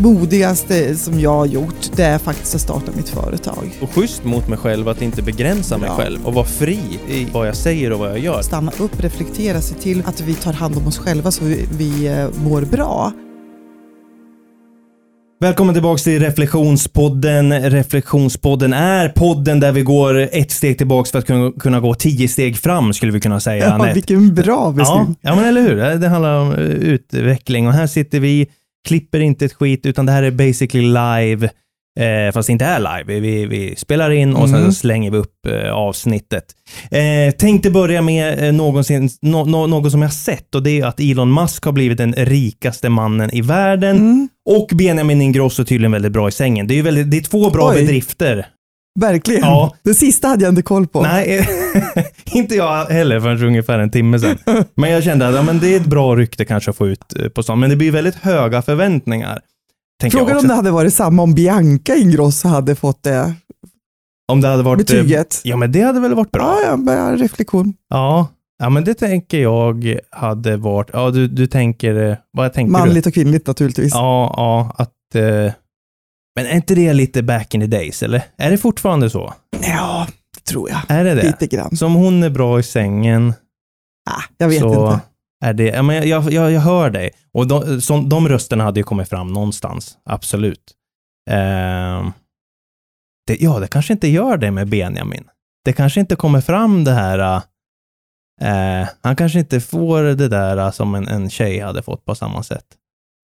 modigaste som jag har gjort, det är faktiskt att starta mitt företag. Och schysst mot mig själv att inte begränsa mig Ja. själv och vara fri i vad jag säger och vad jag gör. Stanna upp, reflektera, se till att vi tar hand om oss själva så vi, vi eh, mår bra. Välkommen tillbaks till Reflektionspodden. Reflektionspodden är podden där vi går ett steg tillbaks för att kunna, gå tio steg fram skulle vi kunna säga. Ja, vilken bra Ja, beskrivning. ja, men eller hur? Det- handlar om utveckling och här sitter vi, klipper inte ett skit utan det här är basically live. Eh, fast det inte är live. Vi, vi spelar in och sen Mm. slänger vi upp eh, avsnittet. Eh, tänkte börja med eh, någonsin, nå- nå- något som jag sett och det är att Elon Musk har blivit den rikaste mannen i världen. Mm, Och Benjamin Ingrosso tydligen väldigt bra i sängen. Det är, ju väldigt, det är två bra Oj. bedrifter. Verkligen. Ja. Det sista hade jag inte koll på. Nej, inte jag heller förrän ungefär en timme sedan. Men jag kände att ja, men det är ett bra rykte kanske att få ut eh, på stan. Men det blir väldigt höga förväntningar. Frågan om det hade varit samma om Bianca Ingrosso hade fått det om det hade varit... eh, betyget. Ja, men det hade väl varit bra. Ja, ja, reflektion. Ja, ja men det tänker jag hade varit... Ja, du, du tänker... eh, Vad tänker du? Manligt och kvinnligt naturligtvis. Ja, ja, att... eh, Men är inte det lite back in the days, eller? Är det fortfarande så? Ja, det tror jag. Är det det? Lite grann. Så om hon är bra i sängen Ah, jag vet så inte. är det... Ja, men jag, jag, jag, hör dig. Och de, som, de rösterna hade ju kommit fram någonstans, absolut. Ehm, det, ja, det kanske inte gör det med Benjamin. Det kanske inte kommer fram det här... eh, han kanske inte får det där eh, som en, en tjej hade fått på samma sätt.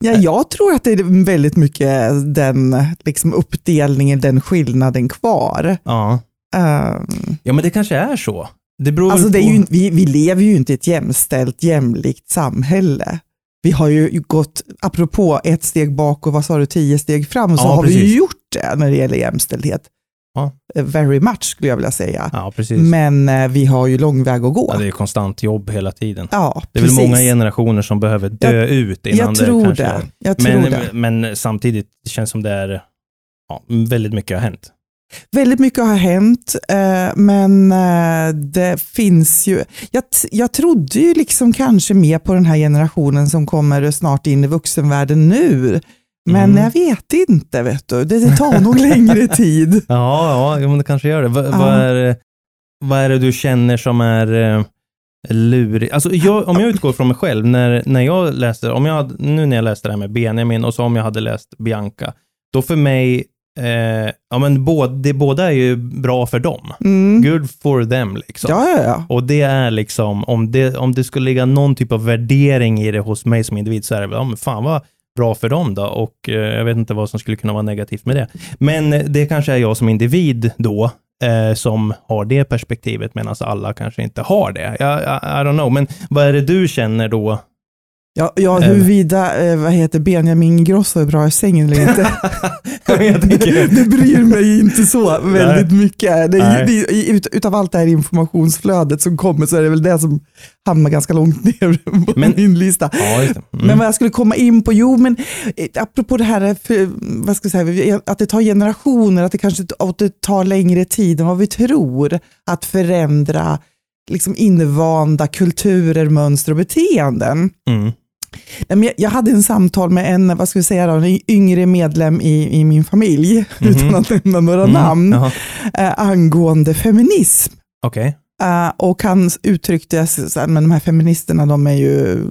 Ja, jag tror att det är väldigt mycket den liksom, uppdelningen, den skillnaden kvar. Ja. Ehm, ja, men det kanske är så. Det beror alltså det är ju, vi, vi lever ju inte i ett jämställt, jämlikt samhälle. Vi har ju gått, apropå ett steg bak och vad sa du, tio steg fram, så Ja, har vi precis. ju gjort det när det gäller jämställdhet. Ja. Eh, Very much skulle jag vilja säga. Ja. Men eh, vi har ju lång väg att gå. Ja, det är konstant jobb hela tiden. Ja, Det är precis. väl många generationer som behöver dö ut innan Jag tror det kanske... det. Jag tror Men, det. men samtidigt det känns som det är... Ja, väldigt mycket har hänt. Väldigt mycket har hänt, eh, men eh, det finns ju... Jag, jag trodde ju liksom kanske mer på den här generationen som kommer snart in i vuxenvärlden nu. Men Mm. jag vet inte, vet du. Det, det tar nog längre tid. Ja, ja, men det kanske gör det. Va, Ja. vad, är, vad är det du känner som är eh, lurigt? Alltså, jag, om jag utgår från mig själv, när, när jag läste, om jag, nu när jag läste det här med Benjamin och så om jag hade läst Bianca, då för mig, eh, ja men både, det båda är ju bra för dem. Mm. Good for them liksom. Ja, ja, ja. Och det är liksom, om det, om det skulle ligga någon typ av värdering i det hos mig som individ så är det ja men fan vad bra för dem då och eh, jag vet inte vad som skulle kunna vara negativt med det. Men eh, det kanske är jag som individ då eh, som har det perspektivet medan alla kanske inte har det. Jag, I, I don't know, men vad är det du känner då? Ja, ja huruvida eh, vad heter Benjamin Ingrosso är bra i sängen eller inte, det bryr mig inte så väldigt mycket. Det Nej. det, ut, utav allt det här informationsflödet som kommer så är det väl det som hamnar ganska långt ner på Men- min lista. ja. Mm. Men vad jag skulle komma in på, jo men eh, apropå det här för, vad ska jag säga, att det tar generationer, att det kanske att det tar längre tid än vad vi tror att förändra liksom invanda kulturer, mönster och beteenden. Mm. Nej, jag- hade en samtal med en, vad ska vi säga då, en yngre medlem i, i min familj, Mhm. utan att nämna några Mm. namn, Jaha. eh, angående feminism. Okej. Eh, och han uttryckte sig men de här feministerna, de är ju,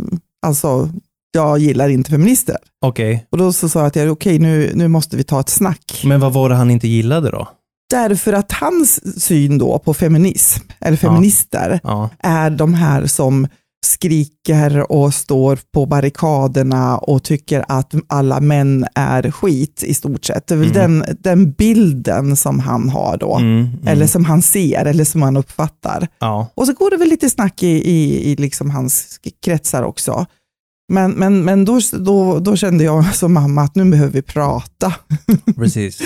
alltså, jag gillar inte feminister. Okej. Och då så sa jag att jag, okej, nu, nu måste vi ta ett snack. Men vad var det han inte gillade då? Därför att hans syn då på feminism, eller feminister, Ja. är de här som skriker och står på barrikaderna och tycker att alla män är skit i stort sett. Det är väl Mm. den, den bilden som han har då, Mm, mm. eller som han ser, eller som han uppfattar. ja. Och så går det väl lite snack i, i, i liksom hans kretsar också. Men, men, men då, då, då kände jag som mamma att nu behöver vi prata. Precis.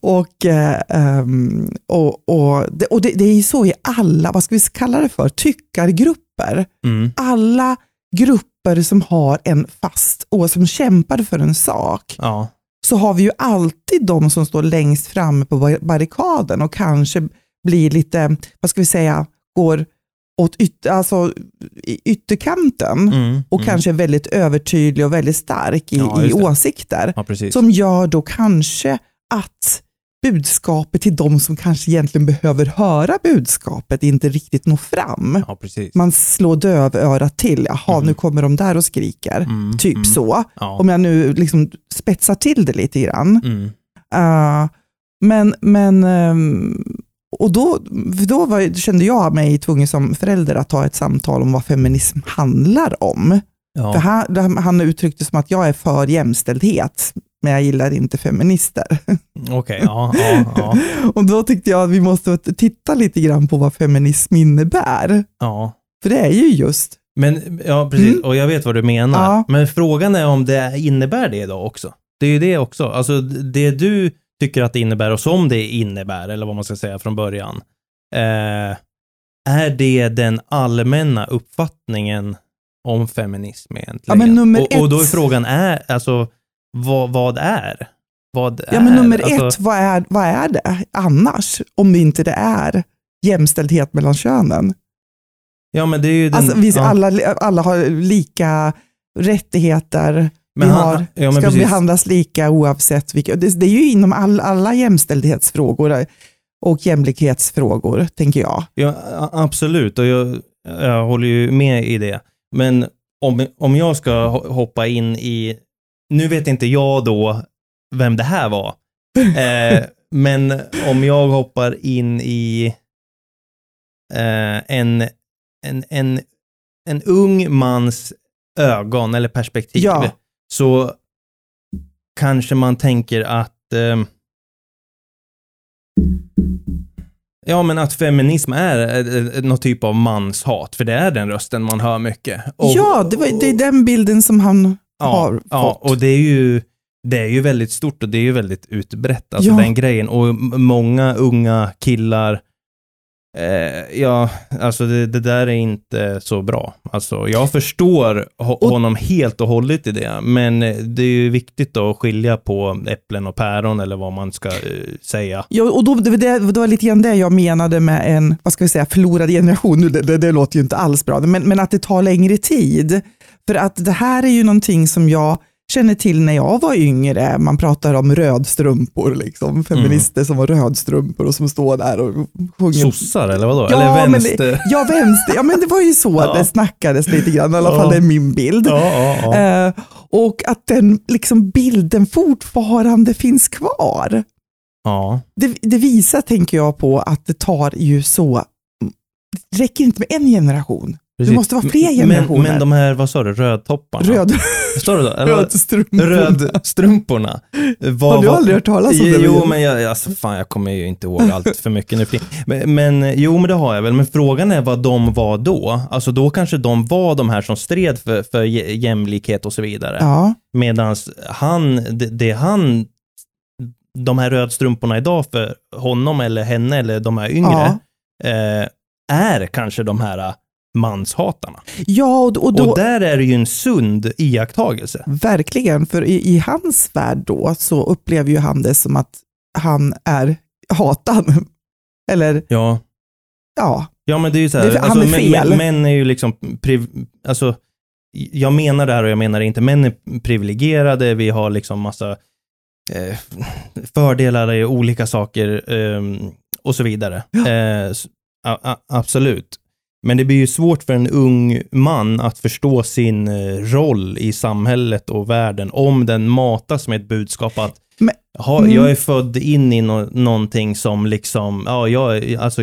Och, ehm, och, och, det, och det, det är så i alla, vad ska vi kalla det för, tyckargrupper. Mm. Alla grupper som har en fast och som kämpar för en sak, Ja. så har vi ju alltid de som står längst framme på bar- barrikaden och kanske blir lite, vad ska vi säga, går åt yt, alltså, ytterkanten Mm, och mm. kanske är väldigt övertydlig och väldigt stark i, Ja, i åsikter. Ja. Som gör då kanske att budskapet till de som kanske egentligen behöver höra budskapet inte riktigt når fram. Ja. Man slår dövörat till, jaha Mm. nu kommer de där och skriker. Mm, Typ mm. så. Ja. Om jag nu liksom spetsar till det lite grann. Mm. Uh, men, men um, och då, då var, kände jag mig tvungen som förälder att ta ett samtal om vad feminism handlar om. Ja. För han, han uttryckte som att jag är för jämställdhet, men jag gillar inte feminister. Okej, ja, ja, ja, Och då tyckte jag att vi måste titta lite grann på vad feminism innebär. ja. För det är ju just, Men, ja precis, Mm. och jag vet vad du menar. Ja. Men frågan är om det innebär det då också. Det är ju det också. Alltså det du tycker att det innebär och som det innebär, eller vad man ska säga från början. Eh, är det den allmänna uppfattningen om feminism egentligen? Ja, men nummer och, och då är frågan, är, alltså, vad, vad är? Vad ja är? men nummer alltså, ett, vad är, vad är det annars? Om det inte det är jämställdhet mellan könen. Ja men det är ju den... Alltså, vi, ja. alla, alla har lika rättigheter, Men vi han- har, ja, men ska precis. behandlas lika oavsett vilka. Det, det är ju inom all, alla jämställdhetsfrågor och jämlikhetsfrågor, tänker jag. Ja, absolut, och jag, jag håller ju med i det. Men om, om jag ska ho- hoppa in i, nu vet inte jag då vem det här var, eh, men om jag hoppar in i eh, en, en, en, en ung mans ögon eller perspektiv, Ja. Så kanske man tänker att eh, Ja, men att feminism är någon typ av manshat, för det är den rösten man hör mycket. Och- ja, det, var, det är den bilden som han har ja, fått. och det är ju det är ju väldigt stort och det är ju väldigt utbrett, alltså Ja. den grejen. Och många unga killar, eh, ja, alltså det, det där är inte så bra. Alltså jag förstår ho- honom helt och hållet i det, men eh, det är ju viktigt att skilja på äpplen och päron eller vad man ska eh, säga. Ja, och då, det, det, det var lite grann det jag menade med en, vad ska vi säga, förlorad generation. Det, det, det låter ju inte alls bra, men, men att det tar längre tid. För att det här är ju någonting som jag känner till när jag var yngre. Man pratar om rödstrumpor, liksom. feminister som har rödstrumpor och som står där och sjunger. Sossar eller vadå? Ja, eller men vänster? det, ja, vänster. Ja, men det var ju så Ja. det snackades lite grann, i alla Ja. fall det är min bild. Ja. Eh, och att den liksom, bilden fortfarande finns kvar. ja. Det, det visar, tänker jag, på att det tar ju så, det räcker inte med en generation. Precis. måste vara fler Men- generationer. Men, de här, vad sa du, rödtopparna? Röd, Står det då? Eller vad- rödstrumpor. Rödstrumporna. Vad, Har du aldrig hört talas om det? Jo, men jag, alltså, fan, jag kommer ju inte ihåg allt för mycket nu men, men jo, men det har jag väl. Men frågan är vad de var då. Alltså då kanske de var de här som stred för, för jä- jämlikhet och så vidare. Ja, Medan han, det, det han, de här rödstrumporna idag för honom eller henne eller de här yngre, eh, är kanske de här manshatarna. ja och, och då, och där är det ju en sund iakttagelse. verkligen, för i, i hans värld då så upplever ju han det som att han är hatad. Eller Ja, ja, Ja men det är ju så här, Det är- han alltså, är fel. män, män är ju liksom, priv, alltså, jag menar det här och jag menar det inte, män är privilegierade, vi har liksom massa eh, fördelar i olika saker ehm, och så vidare. Eh, s- a, a, absolut. Men det blir ju svårt för en ung man att förstå sin eh, roll i samhället och världen om den matas med ett budskap att Men- ha, Mm. jag är född in i no, någonting som liksom, ja, jag, alltså,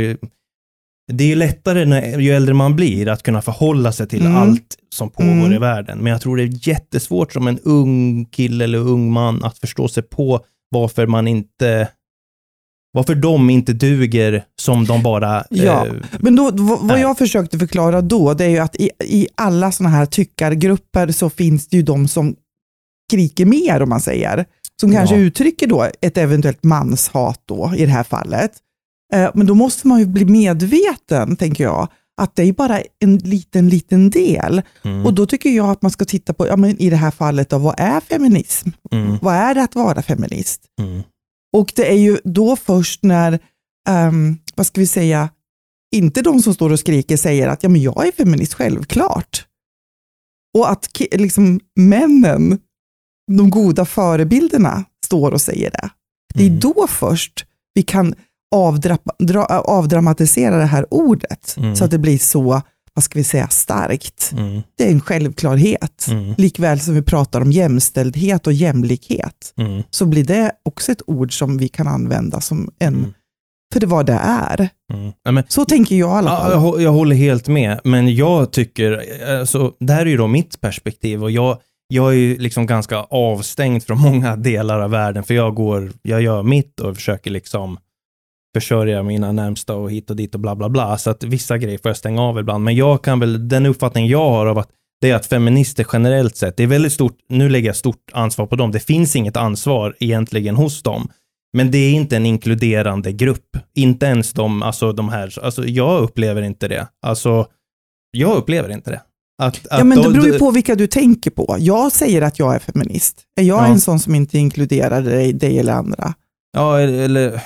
det är ju lättare när, ju äldre man blir att kunna förhålla sig till Mm. allt som pågår Mm. i världen. Men jag tror det är jättesvårt som en ung kille eller ung man att förstå sig på varför man inte varför de inte duger som de bara... Ja. eh, Men då, vad jag försökte förklara då, det är ju att i, i alla sådana här tyckargrupper så finns det ju de som skriker mer, om man säger. Som kanske Ja. uttrycker då ett eventuellt manshat då, i det här fallet. Eh, Men då måste man ju bli medveten, tänker jag, att det är bara en liten, liten del. mm, Och då tycker jag att man ska titta på, ja, men i det här fallet, då, vad är feminism? mm, Vad är det att vara feminist? mm, Och det är ju då först när, ehm, vad ska vi säga, inte de som står och skriker säger att ja, men jag är feminist, självklart. Och att liksom, männen, de goda förebilderna, står och säger det. Det är Mm. då först vi kan avdra, dra, avdramatisera det här ordet, Mm. så att det blir så, vad ska vi säga, starkt. Mm. Det är en självklarhet. Mm. Likväl som vi pratar om jämställdhet och jämlikhet, Mm. så blir det också ett ord som vi kan använda som en, Mm. för det var det är. Mm. Ja, men, Så tänker jag i alla ja, fall. jag, hå- jag håller helt med, men jag tycker, alltså, det här är ju då mitt perspektiv och jag, jag är ju liksom ganska avstängd från många delar av världen, för jag går, jag gör mitt och försöker liksom försörja mina närmsta och hit och dit och bla bla bla, så att vissa grejer får jag stänga av ibland, men jag kan väl, den uppfattning jag har av att det är att feminister generellt sett, det är väldigt stort, nu lägger jag stort ansvar på dem, det finns inget ansvar egentligen hos dem, men det är inte en inkluderande grupp. Inte ens de, alltså de här, alltså jag upplever inte det. Alltså, jag upplever inte det. Att, Ja, att men det beror ju på vilka du tänker på. Jag säger att jag är feminist. Är jag Ja. en sån som inte inkluderar dig, dig eller andra? Ja, eller...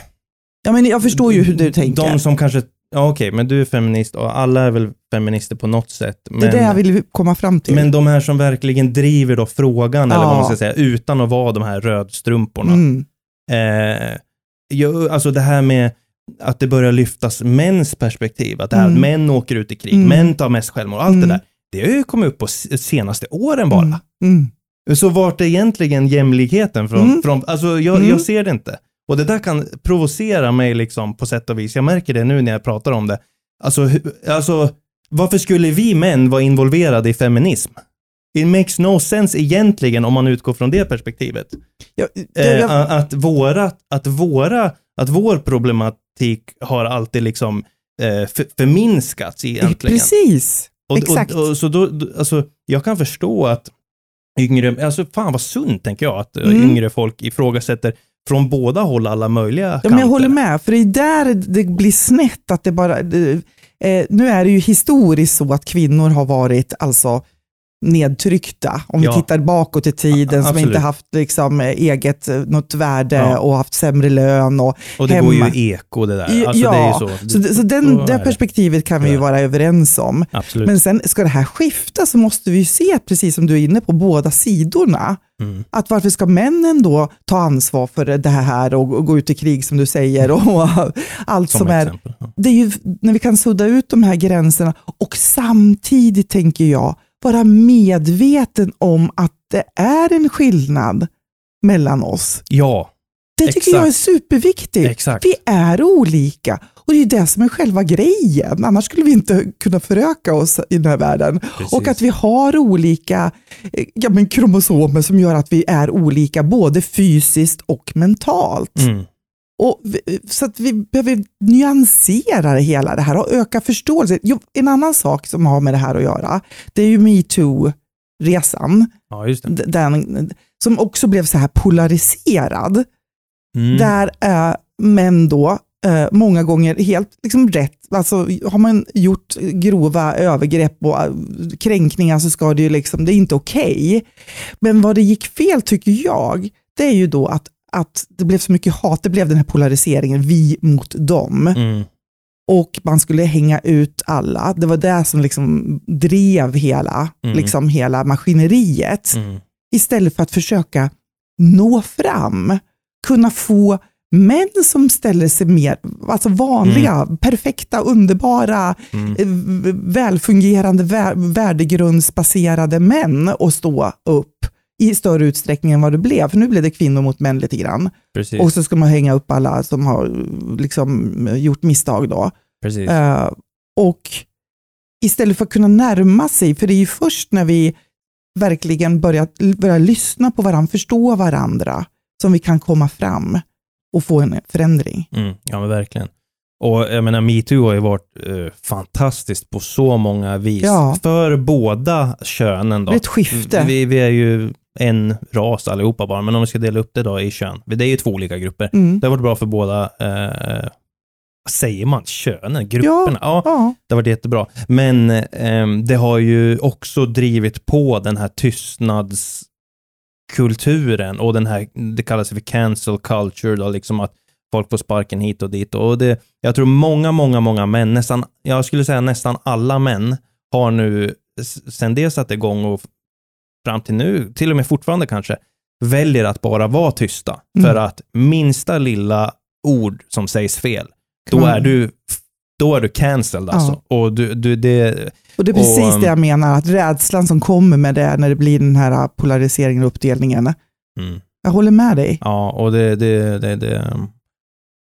Ja, men jag förstår ju hur du tänker. De som kanske, ja okej, men du är feminist och alla är väl feminister på något sätt. Men, det är det jag vill komma fram till. men de här som verkligen driver då frågan, eller vad man Ja. ska säga, utan att vara de här rödstrumporna. mm. Eh, jag, alltså det här med att det börjar lyftas mäns perspektiv, att det här att Mm. män åker ut i krig, Mm. män tar mest självmord, allt Mm. det där. Det har ju kommit upp på senaste åren bara. Mm. Mm. Så vart är egentligen jämlikheten från, Mm. från alltså jag, jag ser det inte. Och det där kan provocera mig liksom på sätt och vis. Jag märker det nu när jag pratar om det. Alltså, alltså varför skulle vi män vara involverade i feminism? It makes no sense egentligen om man utgår från det perspektivet. Jag, Eh, jag, jag, att, våra, att, våra, att vår problematik har alltid liksom eh, för, förminskats egentligen. precis. Och, Exakt. Och, och, så då, alltså, jag kan förstå att yngre, alltså fan vad sunt tänker jag, att eh, Mm. yngre folk ifrågasätter från båda håll alla möjliga Ja, kanter. men jag håller med, för det är där det blir snett. Att det bara, det, eh, nu är det ju historiskt så att kvinnor har varit alltså nedtryckta. Om Ja. vi tittar bakåt i tiden, som inte haft liksom, eh, eget eh, något värde Ja. och haft sämre lön. Och, Och det går hemma. ju i eko det där. Ja, Alltså, det är ju så. så, det, så den, det det. perspektivet kan vi ju Ja. vara överens om. Absolut. Men sen ska det här skifta så måste vi ju se, precis som du är inne på, båda sidorna. Mm. Att varför ska männen då ta ansvar för det här och, och gå ut i krig som du säger och allt som, Som är. Ja. det är ju när vi kan sudda ut de här gränserna och samtidigt, tänker jag, vara medveten om att det är en skillnad mellan oss. ja, Det tycker Exakt. jag är superviktigt. exakt. Vi är olika och det är det som är själva grejen. Annars skulle vi inte kunna föröka oss i den här världen. Precis. Och att vi har olika eh, ja, men kromosomer som gör att vi är olika både fysiskt och mentalt. Mm. Och vi, så att vi behöver nyansera det hela det här och öka förståelse. Jo, en annan sak som har med det här att göra, det är ju metoo-resan, Ja, den, som också blev så här polariserad, Mm. där är män då eh, många gånger helt liksom rätt, alltså har man gjort grova övergrepp och eh, kränkningar så ska det ju liksom, det är inte okej. Men vad det gick fel tycker jag, det är ju då att, att det blev så mycket hat, det blev den här polariseringen, vi mot dem. Mm. Och man skulle hänga ut alla. Det var det som liksom drev hela, Mm. liksom hela maskineriet. Mm. Istället för att försöka nå fram, kunna få män som ställer sig mer, alltså vanliga, perfekta, underbara, Mm. eh, välfungerande, vä- värdegrundsbaserade män att stå upp i större utsträckning än vad det blev. För nu blev det kvinnor mot män lite grann. Precis. Och så ska man hänga upp alla som har liksom gjort misstag då. Eh, och istället för att kunna närma sig, för det är ju först när vi verkligen börjar, börjar lyssna på varandra, förstå varandra, som vi kan komma fram och få en förändring. Mm, ja men verkligen. Och jag menar metoo har ju varit eh, fantastiskt på så många vis. Ja. För båda könen Det då. är ett skifte. Vi, vi är ju en ras allihopa bara, men om vi ska dela upp det då i kön. Det är ju två olika grupper. Mm. Det har varit bra för båda, eh, vad säger man, könen, grupperna? Ja, Ja, det har varit jättebra. Men ehm, det har ju också drivit på den här tystnadskulturen och den här, det kallas för cancel culture, då, liksom att folk får sparken hit och dit. Och det, jag tror många, många, många män, nästan, jag skulle säga nästan alla män, har nu sen det satte igång och fram till nu, till och med fortfarande kanske, väljer att bara vara tysta. Mm. För att minsta lilla ord som sägs fel, då Mm. är du, då är du cancelled alltså. Och du, du, det, Och det är precis Och, um, det jag menar, att rädslan som kommer med det när det blir den här polariseringen och uppdelningen. mm. Jag håller med dig. Ja, och det, det, det, det,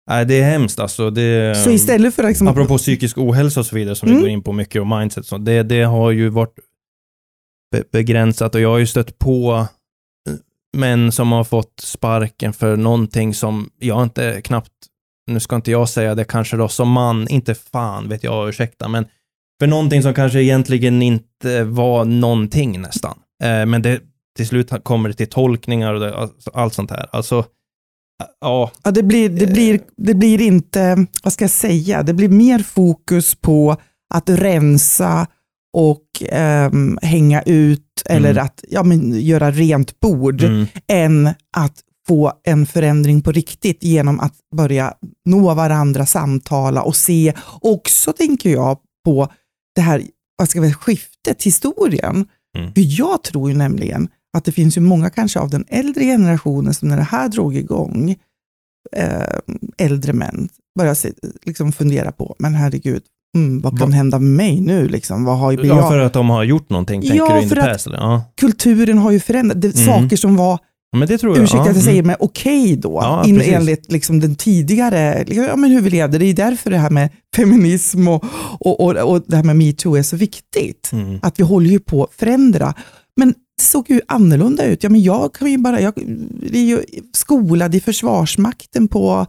nej, det är hemskt alltså. Det, Så istället för liksom, Apropå psykisk ohälsa och så vidare som Mm. vi går in på mycket och mindset, så det, det har ju varit be begränsat och jag har ju stött på eh, män som har fått sparken för någonting som jag inte knappt, nu ska inte jag säga det kanske då som man, inte fan vet jag, ursäkta, men för någonting som kanske egentligen inte var någonting nästan. Eh, men det, till slut kommer det till tolkningar och det, alltså, allt sånt här. Alltså, ja, Ja, det, blir, det, blir, det blir inte, vad ska jag säga, det blir mer fokus på att rensa och ehm, hänga ut eller Mm. att ja, men, göra rent bord mm, än att få en förändring på riktigt genom att börja nå varandra, samtala och se också, tänker jag, på det här vad ska vi, skiftet, historien. Mm. För jag tror ju nämligen att det finns ju många kanske av den äldre generationen som när det här drog igång, eh, äldre män, började se, liksom fundera på, men herregud, mm, vad kan Va- hända med mig nu? Liksom? Vad har ju ja, för att de har gjort någonting, tänker Ja, du in för att- past? Ja. Kulturen har ju förändrats, Mm. saker som var Men det tror jag. ursäkta ja. att jag säger, mm. men okej då, Ja, in, enligt liksom den tidigare, ja, men hur vi levde. Det är därför det här med feminism och, och, och, och det här med metoo är så viktigt. Mm. Att vi håller ju på att förändra. Men det såg ju annorlunda ut. Ja, men jag kan ju bara, jag är ju skolad i Försvarsmakten på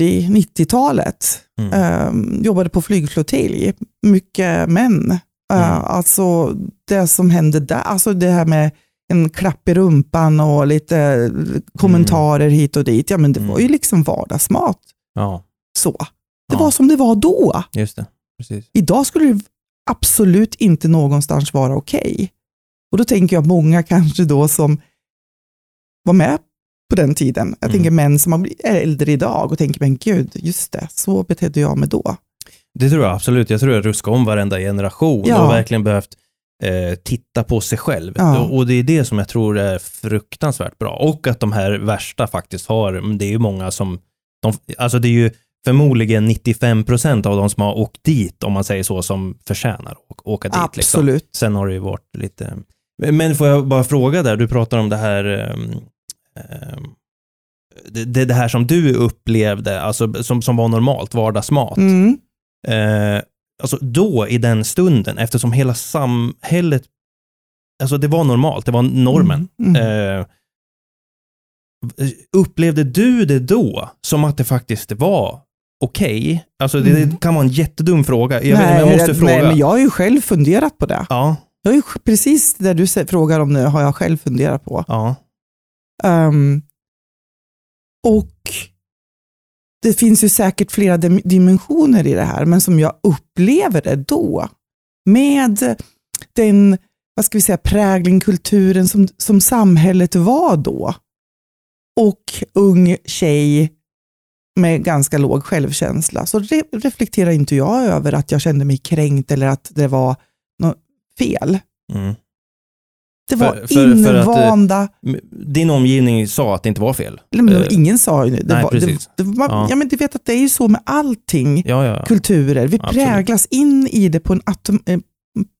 80-90-talet. Mm. Ehm, jobbade på flygflottilj, mycket män. Eh, Mm. Alltså det som hände där, alltså det här med en klapp i rumpan och lite kommentarer hit och dit. Ja, men det Mm. var ju liksom vardagsmat. Ja, Så. Det Ja. var som det var då. just det. Precis. Idag skulle det absolut inte någonstans vara okej. Och då tänker jag många kanske då som var med på den tiden. Jag Mm. tänker män som har blivit äldre idag och tänker, men gud, just det, så betedde jag mig då. Det tror jag absolut. Jag tror jag ruskar om varenda generation Ja. och verkligen behövt eh, titta på sig själv. Ja. Och, det är det som jag tror är fruktansvärt bra. Och att de här värsta faktiskt har, det är ju många som, de, alltså det är ju förmodligen 95 procent av de som har åkt dit, om man säger så, som förtjänar att åka dit. Liksom. Absolut. Sen har det ju varit lite... Men får jag bara fråga där, du pratar om det här ehm, det, det, det här som du upplevde, alltså som, som var normalt, vardagsmat. Mm. Eh, alltså då, i den stunden, eftersom hela samhället, alltså det var normalt, det var normen. Mm. Mm. Eh, upplevde du det då som att det faktiskt var okej? Alltså det, Mm. det kan vara en jättedum fråga. Jag, men jag måste fråga. nej, men jag har ju själv funderat på det. Ja, Jag har ju, precis det du frågar om nu har jag själv funderat på. ja. Um, och det finns ju säkert flera dimensioner i det här, men som jag upplever det då, med den vad ska vi säga, prägling, kulturen som, som samhället var då, och ung tjej med ganska låg självkänsla, så re reflekterar inte jag över att jag kände mig kränkt eller att det var något fel. Mm. Det var för- för att, eh, invanda M- Din omgivning sa att det inte var fel. Men Eh, ingen sa ju det. det, nej, var, det, precis. det var, Ja. ja. men du vet att det är ju så med allting, Ja, ja. kulturer. Vi Absolut. präglas in i det på en atom, eh,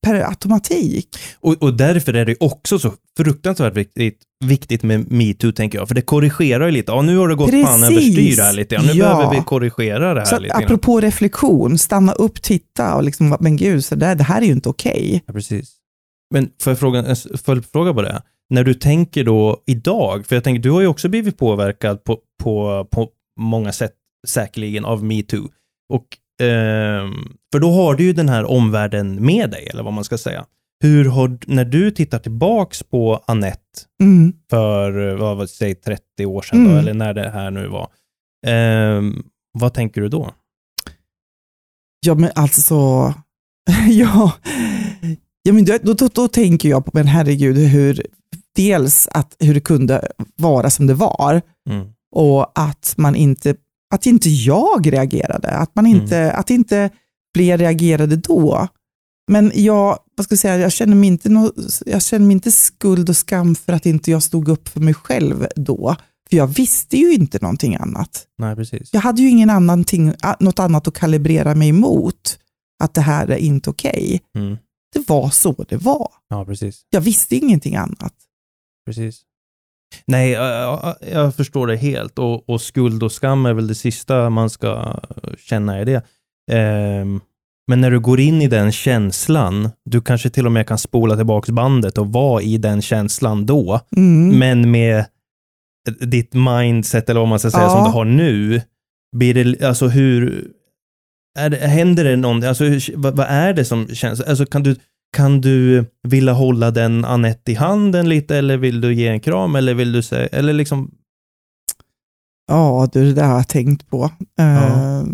per automatik. Och, och därför är det också så fruktansvärt viktigt, viktigt med metoo, tänker jag. För det korrigerar ju lite. Ja, nu har det gått fan överstyr här lite. Ja, nu Ja. behöver vi korrigera det här Så att, lite. apropå reflektion, stanna upp, titta och liksom, men gud, så där, det här är ju inte okej. Ja, precis. Men får jag fråga, en följdfråga på det? När du tänker då idag, för jag tänker, du har ju också blivit påverkad på, på, på många sätt säkerligen av metoo. Och, ehm, för då har du ju den här omvärlden med dig, eller vad man ska säga. Hur har, när du tittar tillbaks på Annette Mm. för, eh, vad var det, säg 30 år sedan då, Mm. eller när det här nu var. Ehm, vad tänker du då? Ja, men alltså, ja, ja men då, då, då, tänker jag på, men herregud, hur, dels att hur det kunde vara som det var, Mm. och att man inte, att inte jag reagerade, att, man inte, att inte fler reagerade då. Men jag, vad ska jag, säga, jag, känner mig inte no, jag känner mig inte skuld och skam för att inte jag stod upp för mig själv då. För jag visste ju inte någonting annat. Nej, precis. Jag hade ju ingen annan ting, något annat att kalibrera mig mot. Att det här är inte okej. Okay. Mm. Det var så det var. Ja, precis. Jag visste ingenting annat. Precis. Nej, jag, jag förstår det helt. Och, och, skuld och skam är väl det sista man ska känna i det. Um, men när du går in i den känslan, du kanske till och med kan spola tillbaka bandet och vara i den känslan då, mm. men med ditt mindset eller vad man ska säga ja. som du har nu, blir det, alltså hur, är det, händer det någonting, alltså vad, vad, är det som känns, alltså kan du, kan du vilja hålla den Anette i handen lite eller vill du ge en kram eller vill du säga, eller liksom? Ja, du, det där har jag tänkt på. Ja. Uh,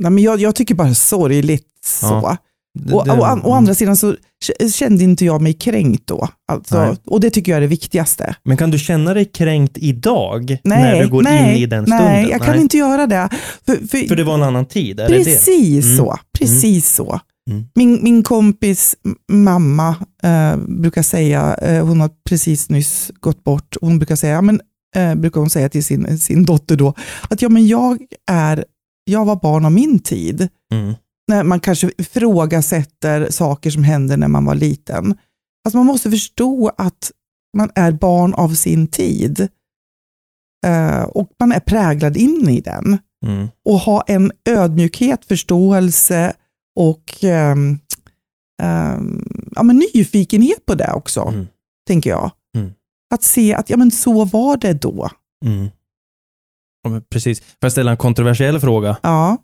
nej, men jag, jag tycker bara sorgligt så. Ja. Det, och, och, å andra sidan så kände inte jag mig kränkt då. Alltså, och det tycker jag är det viktigaste. Men kan du känna dig kränkt idag nej, när du går nej, in i den stunden? Nej, jag kan inte göra det. För, för, för det var en annan tid? Är precis det det? så. Mm. Precis mm. så. Mm. Min, min kompis mamma eh, brukar säga, eh, hon har precis nyss gått bort, hon brukar säga, men, eh, brukar hon säga till sin, sin dotter då, att ja, men jag, är, jag var barn av min tid. Mm när man kanske ifrågasätter saker som hände när man var liten. Alltså man måste förstå att man är barn av sin tid. Uh, och man är präglad in i den. Mm. Och ha en ödmjukhet, förståelse och um, um, ja, men nyfikenhet på det också, mm. tänker jag. Mm. Att se att ja, men så var det då. Mm. Ja, precis. Får jag ställa en kontroversiell fråga? Ja.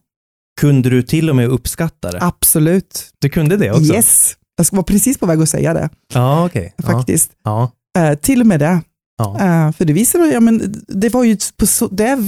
Kunde du till och med uppskatta det? Absolut. Du kunde det också? Yes. Jag var precis på väg att säga det. Ja, okej. Okay. Faktiskt. Ja. Uh, till och med det. Ja. Uh, för det visade ja, men det var ju på så, det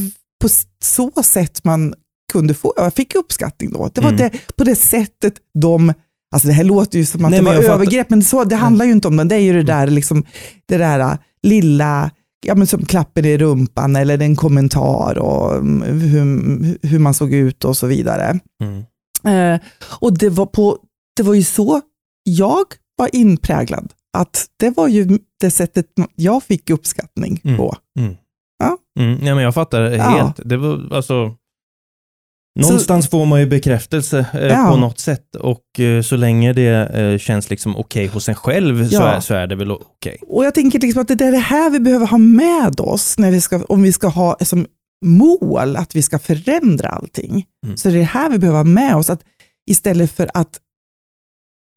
på så sätt man kunde få, jag fick uppskattning då. Det var mm. det, på det sättet de, alltså det här låter ju som att Nej, det var övergrepp, men så, det handlar ju inte om det. Det är ju det där, liksom, det där äh, lilla ja, men som klappen i rumpan eller en kommentar och mm, hur, hur man såg ut och så vidare. Mm. Eh, och det var, på, det var ju så jag var inpräglad, att det var ju det sättet jag fick uppskattning mm. på. Mm. Ja. Mm. Ja, men jag fattar helt. Ja. Det var alltså Någonstans så, får man ju bekräftelse eh, ja. på något sätt och eh, så länge det eh, känns liksom okej okay hos en själv ja. så, är, så är det väl okej. Okay. Och jag tänker liksom att det är det här vi behöver ha med oss när vi ska, om vi ska ha som mål att vi ska förändra allting. Mm. Så det är det här vi behöver ha med oss, att istället för att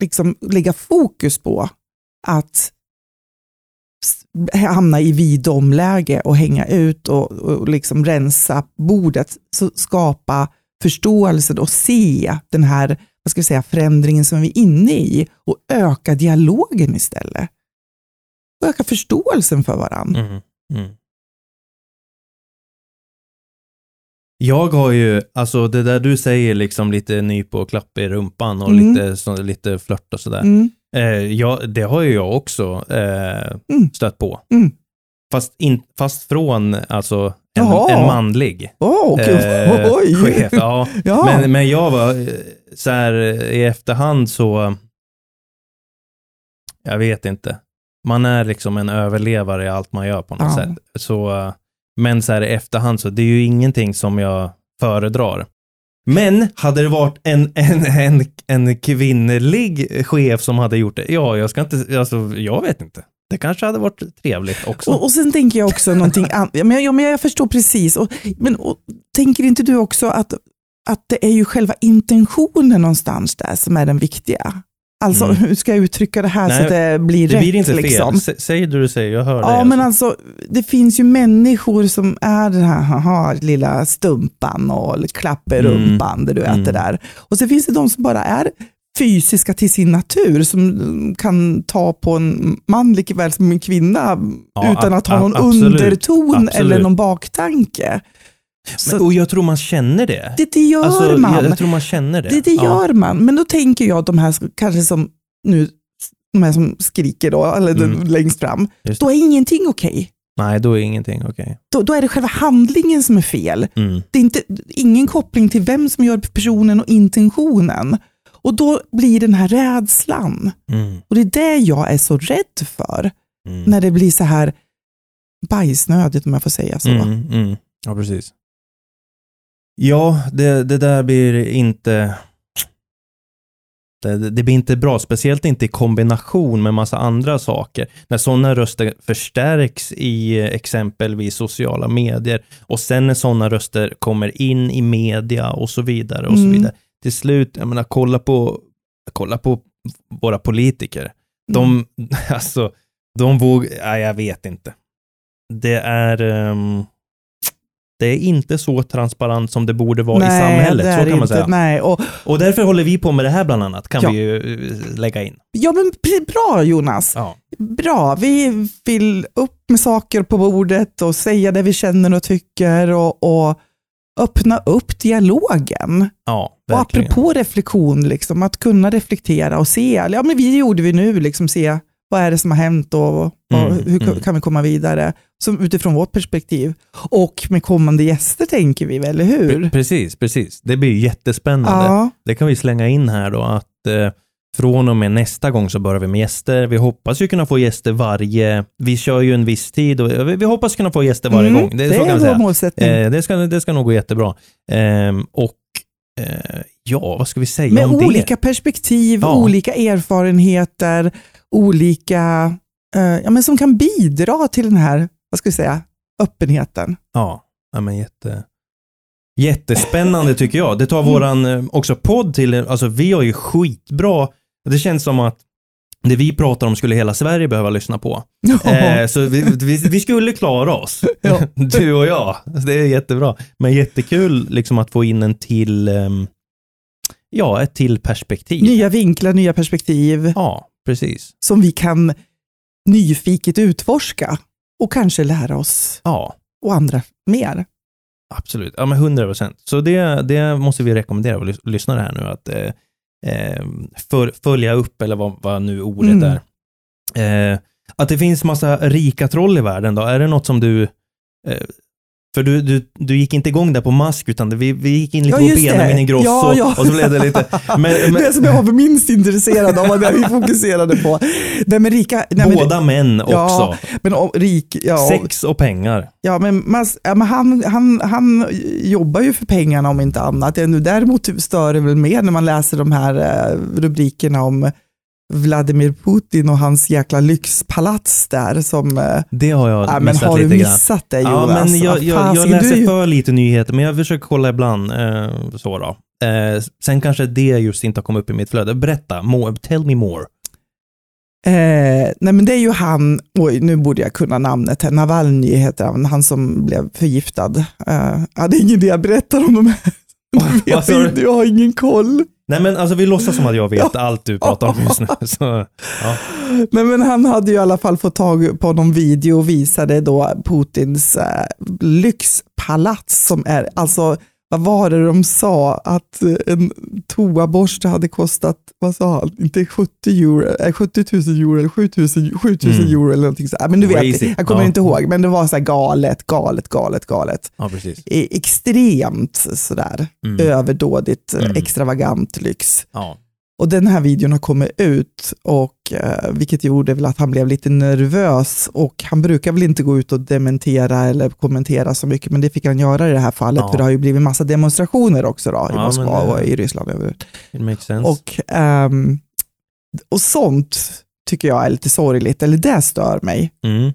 liksom lägga fokus på att hamna i vidomläge och hänga ut och, och liksom rensa bordet, så skapa förståelsen och se den här vad ska vi säga, förändringen som vi är inne i och öka dialogen istället. Och öka förståelsen för varandra. Mm, mm. Jag har ju, alltså det där du säger, liksom lite nyp och klapp i rumpan och mm. lite, så, lite flört och sådär. Mm. Eh, ja, det har ju jag också eh, mm. stött på. Mm. Fast, in, fast från alltså en, en manlig oh, okay. eh, chef. Ja. ja. Men, men jag var eh, så här i efterhand så, jag vet inte. Man är liksom en överlevare i allt man gör på något ja. sätt. Så, men så här i efterhand så, det är ju ingenting som jag föredrar. Men hade det varit en, en, en, en kvinnlig chef som hade gjort det, ja, jag ska inte, alltså, jag vet inte. Det kanske hade varit trevligt också. Och, och sen tänker jag också någonting annat. Men, ja, men jag förstår precis. Och, men och, tänker inte du också att, att det är ju själva intentionen någonstans där som är den viktiga? Alltså mm. hur ska jag uttrycka det här Nej, så att det blir det rätt? Det blir inte fel. Liksom. Säg det du säger, jag hör ja, dig. Ja, men alltså. alltså det finns ju människor som är den här haha, lilla stumpan och klapperumpan, mm. du vet mm. det där. Och så finns det de som bara är fysiska till sin natur som kan ta på en man lika väl som en kvinna ja, utan att ha någon absolut, underton absolut. eller någon baktanke. Men, och jag tror man känner det. Det, det gör alltså, man. Jag, jag, tror man känner det. Det, det gör man. Men då tänker jag de här kanske som nu de här som skriker då, eller mm. längst fram, då är ingenting okej. Okay. Nej, då är ingenting okej. Då, då är det själva handlingen som är fel. Mm. Det är inte, ingen koppling till vem som gör personen och intentionen. Och då blir den här rädslan. Mm. Och det är det jag är så rädd för. Mm. När det blir så här bajsnödigt om jag får säga så. Mm, mm. Ja, precis. Ja, det, det där blir inte... Det, det blir inte bra, speciellt inte i kombination med massa andra saker. När sådana röster förstärks i eh, exempelvis sociala medier och sen när sådana röster kommer in i media och så vidare och så Mm. vidare. Till slut, jag menar, kolla på, kolla på våra politiker. De, Mm. alltså, de vågar, nej, jag vet inte. Det är, ehm, det är inte så transparent som det borde vara i samhället, så kan man inte, säga. Nej. Och, Och därför håller vi på med det här bland annat, kan Ja. vi ju eh, lägga in. ja, men bra Jonas. Ja. Bra. Vi vill upp med saker på bordet och säga det vi känner och tycker och, och öppna upp dialogen. Ja, Och apropå reflektion, liksom, att kunna reflektera och se, ja men vi gjorde vi nu, liksom, se vad är det som har hänt och, och Mm, hur mm. kan vi komma vidare? Som utifrån vårt perspektiv. Och med kommande gäster tänker vi, eller hur? Pre- Precis, precis. Det blir jättespännande. Ja, Det kan vi slänga in här då att eh, från och med nästa gång så börjar vi med gäster. Vi hoppas ju kunna få gäster varje, vi kör ju en viss tid och vi, vi hoppas kunna få gäster varje Mm, gång. Det, det är vår målsättning. Eh, det, ska, det ska nog gå jättebra. Ehm, och eh, ja, vad ska vi säga med om det? olika perspektiv, Ja. olika erfarenheter, olika, eh, ja, men som kan bidra till den här, vad ska vi säga, öppenheten. Ja, ja men jätte, jättespännande tycker jag. Det tar Mm. våran eh, också podd till, alltså vi har ju skitbra, det känns som att det vi pratar om skulle hela Sverige behöva lyssna på. Eh, så vi, vi, vi skulle klara oss, Ja. du och jag. Det är jättebra. Men jättekul liksom att få in en till, ehm, ja, ett till perspektiv. Nya vinklar, nya perspektiv Ja, precis. som vi kan nyfiket utforska och kanske lära oss Ja, och andra mer. absolut. Ja, men 100 procent. Så det, det måste vi rekommendera våra lys- lyssnare här nu att eh, för, följa upp, eller vad, vad nu ordet Mm. är. Eh, att det finns massa rika troll i världen då, är det något som du eh, för du, du, du gick inte igång där på mask, utan vi, vi gick in lite Ja, på. Benjamin Ingrosso Ja, ja. och så blev det lite... Men, men, det som jag var minst intresserad av var det vi fokuserade på. Nej, men rika, nej, men, båda män också. Men och, rik, ja, Sex och pengar. Ja, men, Mas, ja, men han, han, han jobbar ju för pengarna om inte annat. Däremot stör det väl mer när man läser de här eh, rubrikerna om Vladimir Putin och hans jäkla lyxpalats där. Som, eh, Det har jag ja, men missat har du lite grann. missat det Ja, Jonas? men jag, Vad jag, jag fasiken, läser du för lite nyheter, men jag försöker kolla ibland. Eh, så då. Eh, sen kanske det just inte har kommit upp i mitt flöde. Berätta, more, tell me more. Eh, nej men det är ju han, oj nu borde jag kunna namnet, här, Navalny heter han, han som blev förgiftad. Eh, ja, det är ingen idé jag berättar om de här. Du Vad vet du? inte, jag har ingen koll. Nej men alltså vi låtsas som att jag vet allt du pratar om just nu. Så, ja. Nej, men han hade ju i alla fall fått tag på någon video och visade då Putins eh, lyxpalats som är, alltså vad var det de sa, att eh, en toaborste hade kostat, vad sa han, inte 70, euro, eh, 70 000 euro eller 7 000, 7 000 Mm. euro eller någonting så. här. Men du vet, jag kommer Ja. inte ihåg, men det var så här galet, galet, galet, galet. ja, Extremt sådär Mm. överdådigt, eh, Mm. extravagant lyx. Ja. Och den här videon har kommit ut, och, eh, vilket gjorde väl att han blev lite nervös. Och han brukar väl inte gå ut och dementera eller kommentera så mycket, men det fick han göra i det här fallet, Ja. för det har ju blivit massa demonstrationer också då, i Ja, Moskva det- och i Ryssland. Och, ehm, och sånt tycker jag är lite sorgligt, eller det stör mig. Mm.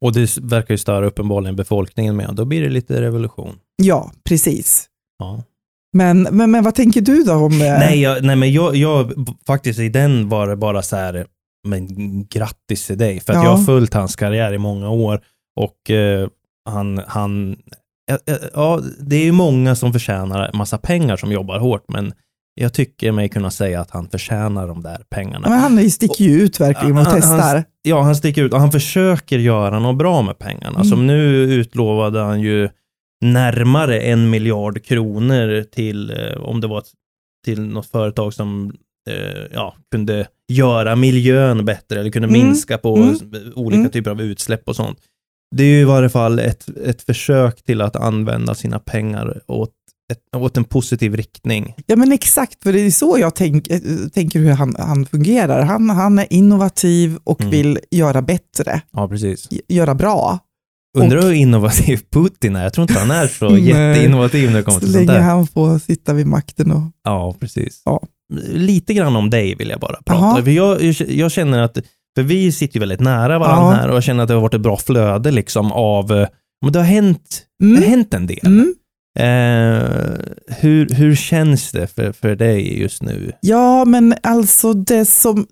Och det verkar ju störa uppenbarligen befolkningen med. Då blir det lite revolution. Ja, precis. Ja. Men, men, men vad tänker du då om... eh, Nej, jag, nej, men jag, jag, faktiskt i den var det bara så här, men grattis till dig. För att Ja. jag har följt hans karriär i många år och eh, han, han, ja, ja, det är ju många som förtjänar massa pengar som jobbar hårt, men jag tycker mig kunna säga att han förtjänar de där pengarna. Men han sticker ju ut verkligen och Han- han- testar. Ja, han sticker ut och han försöker göra något bra med pengarna. Mm. Som nu utlovade han ju närmare en miljard kronor till, eh, om det var till något företag som eh, ja, kunde göra miljön bättre eller kunde Mm. minska på Mm. olika Mm. typer av utsläpp och sånt. det är ju i varje fall ett, ett försök till att använda sina pengar åt, ett, åt en positiv riktning. Ja men exakt, för det är så jag tänk, eh, tänker hur han, han fungerar. Han, han är innovativ och Mm. vill göra bättre, Ja, precis. göra bra. Undrar Och- hur innovativ Putin är. Jag tror inte han är så jätteinnovativ när det kommer Så till sånt länge där. han får sitta vid makten och Ja, precis. Ja. Lite grann om dig vill jag bara prata. För jag, jag känner att, för vi sitter ju väldigt nära varandra här och jag känner att det har varit ett bra flöde liksom av, eh, men det har hänt, det Mm. har hänt en del. Mm. Eh, hur, hur känns det för, för dig just nu? Ja, men alltså det som...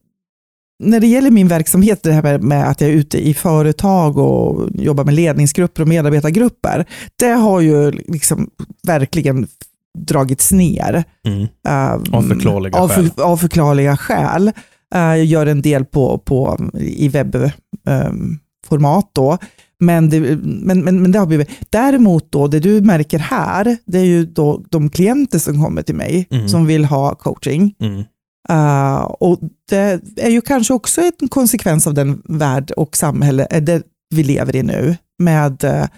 När det gäller min verksamhet, det här med att jag är ute i företag och jobbar med ledningsgrupper och medarbetargrupper, det har ju liksom verkligen dragits ner. Mm. Um, Av förklarliga av, skäl. Av förklarliga skäl. Uh, jag gör en del på, på, i webbformat då. Men det, men, men, men det har blivit. Däremot då, det du märker här, det är ju då de klienter som kommer till mig Mm. som vill ha coaching. Mm. Uh, och det är ju kanske också en konsekvens av den värld och samhälle eh, det vi lever i nu med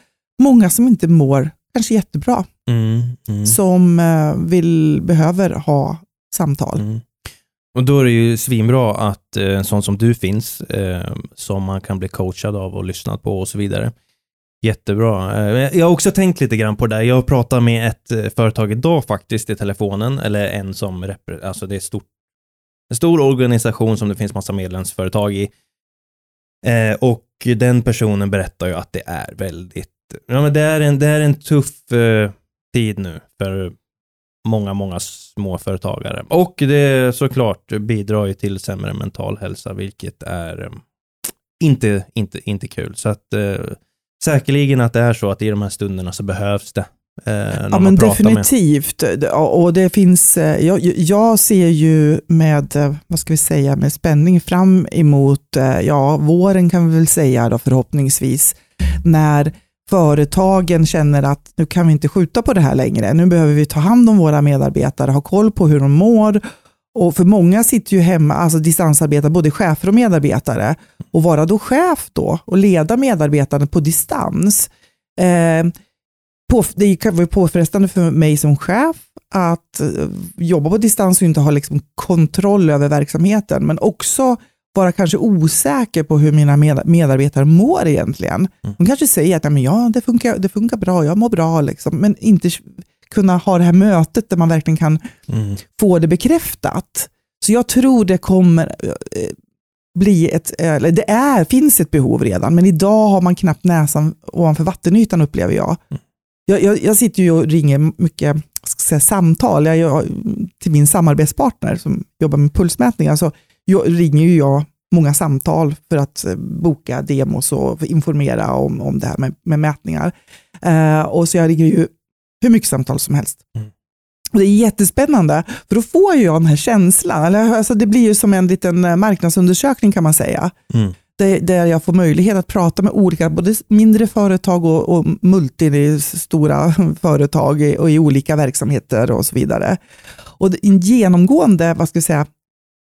många som inte mår kanske jättebra, Mm. Mm. som eh, vill, behöver ha samtal. Mm. Och då är det ju svinbra att eh, en sån som du finns, eh, som man kan bli coachad av och lyssnat på och så vidare. Jättebra. Eh, jag har också tänkt lite grann på det där. Jag pratar med ett företag idag faktiskt i telefonen, eller en som, repre- alltså det är stort, en stor organisation som det finns massa medlemsföretag i. Eh, och den personen berättar ju att det är väldigt, ja men det är en, det är en tuff eh, tid nu för många, många småföretagare. Och det såklart bidrar ju till sämre mental hälsa, vilket är eh, inte, inte, inte kul. Så att eh, säkerligen att det är så att i de här stunderna så behövs det. Eh, när Ja, man men pratar med. definitivt. Det- Och det finns, eh, jag, jag ser ju med, eh, vad ska vi säga, med spänning fram emot, ja, våren kan vi väl säga då förhoppningsvis, när företagen känner att nu kan vi inte skjuta på det här längre. Nu behöver vi ta hand om våra medarbetare, ha koll på hur de mår. Och för många sitter ju hemma, alltså distansarbetare, både chefer och medarbetare. Och vara då chef då och leda medarbetarna på distans. Eh, på, det kan vara påfrestande för mig som chef att eh, jobba på distans och inte ha liksom kontroll över verksamheten, men också vara kanske osäker på hur mina med, medarbetare mår egentligen. Mm. De kanske säger att "Nej, men ja, det, funkar, det funkar bra, jag mår bra, liksom, men inte kunna ha det här mötet där man verkligen kan Mm. få det bekräftat. Så jag tror det kommer eh, bli ett, eller det är, finns ett behov redan, men idag har man knappt näsan ovanför vattenytan upplever jag. Jag, jag, jag sitter ju och ringer mycket säga, samtal jag, jag, till min samarbetspartner som jobbar med pulsmätningar. Så jag, ringer ju jag många samtal för att eh, boka demos och informera om, om det här med, med mätningar. Eh, och så jag ringer ju hur mycket samtal som helst. Mm. Och det är jättespännande, för då får jag den här känslan. Eller, alltså, det blir ju som en liten eh, marknadsundersökning kan man säga. Mm. Där, där jag får möjlighet att prata med olika, både mindre företag och, och multistora företag och i olika verksamheter och så vidare. Och en genomgående, vad ska jag säga,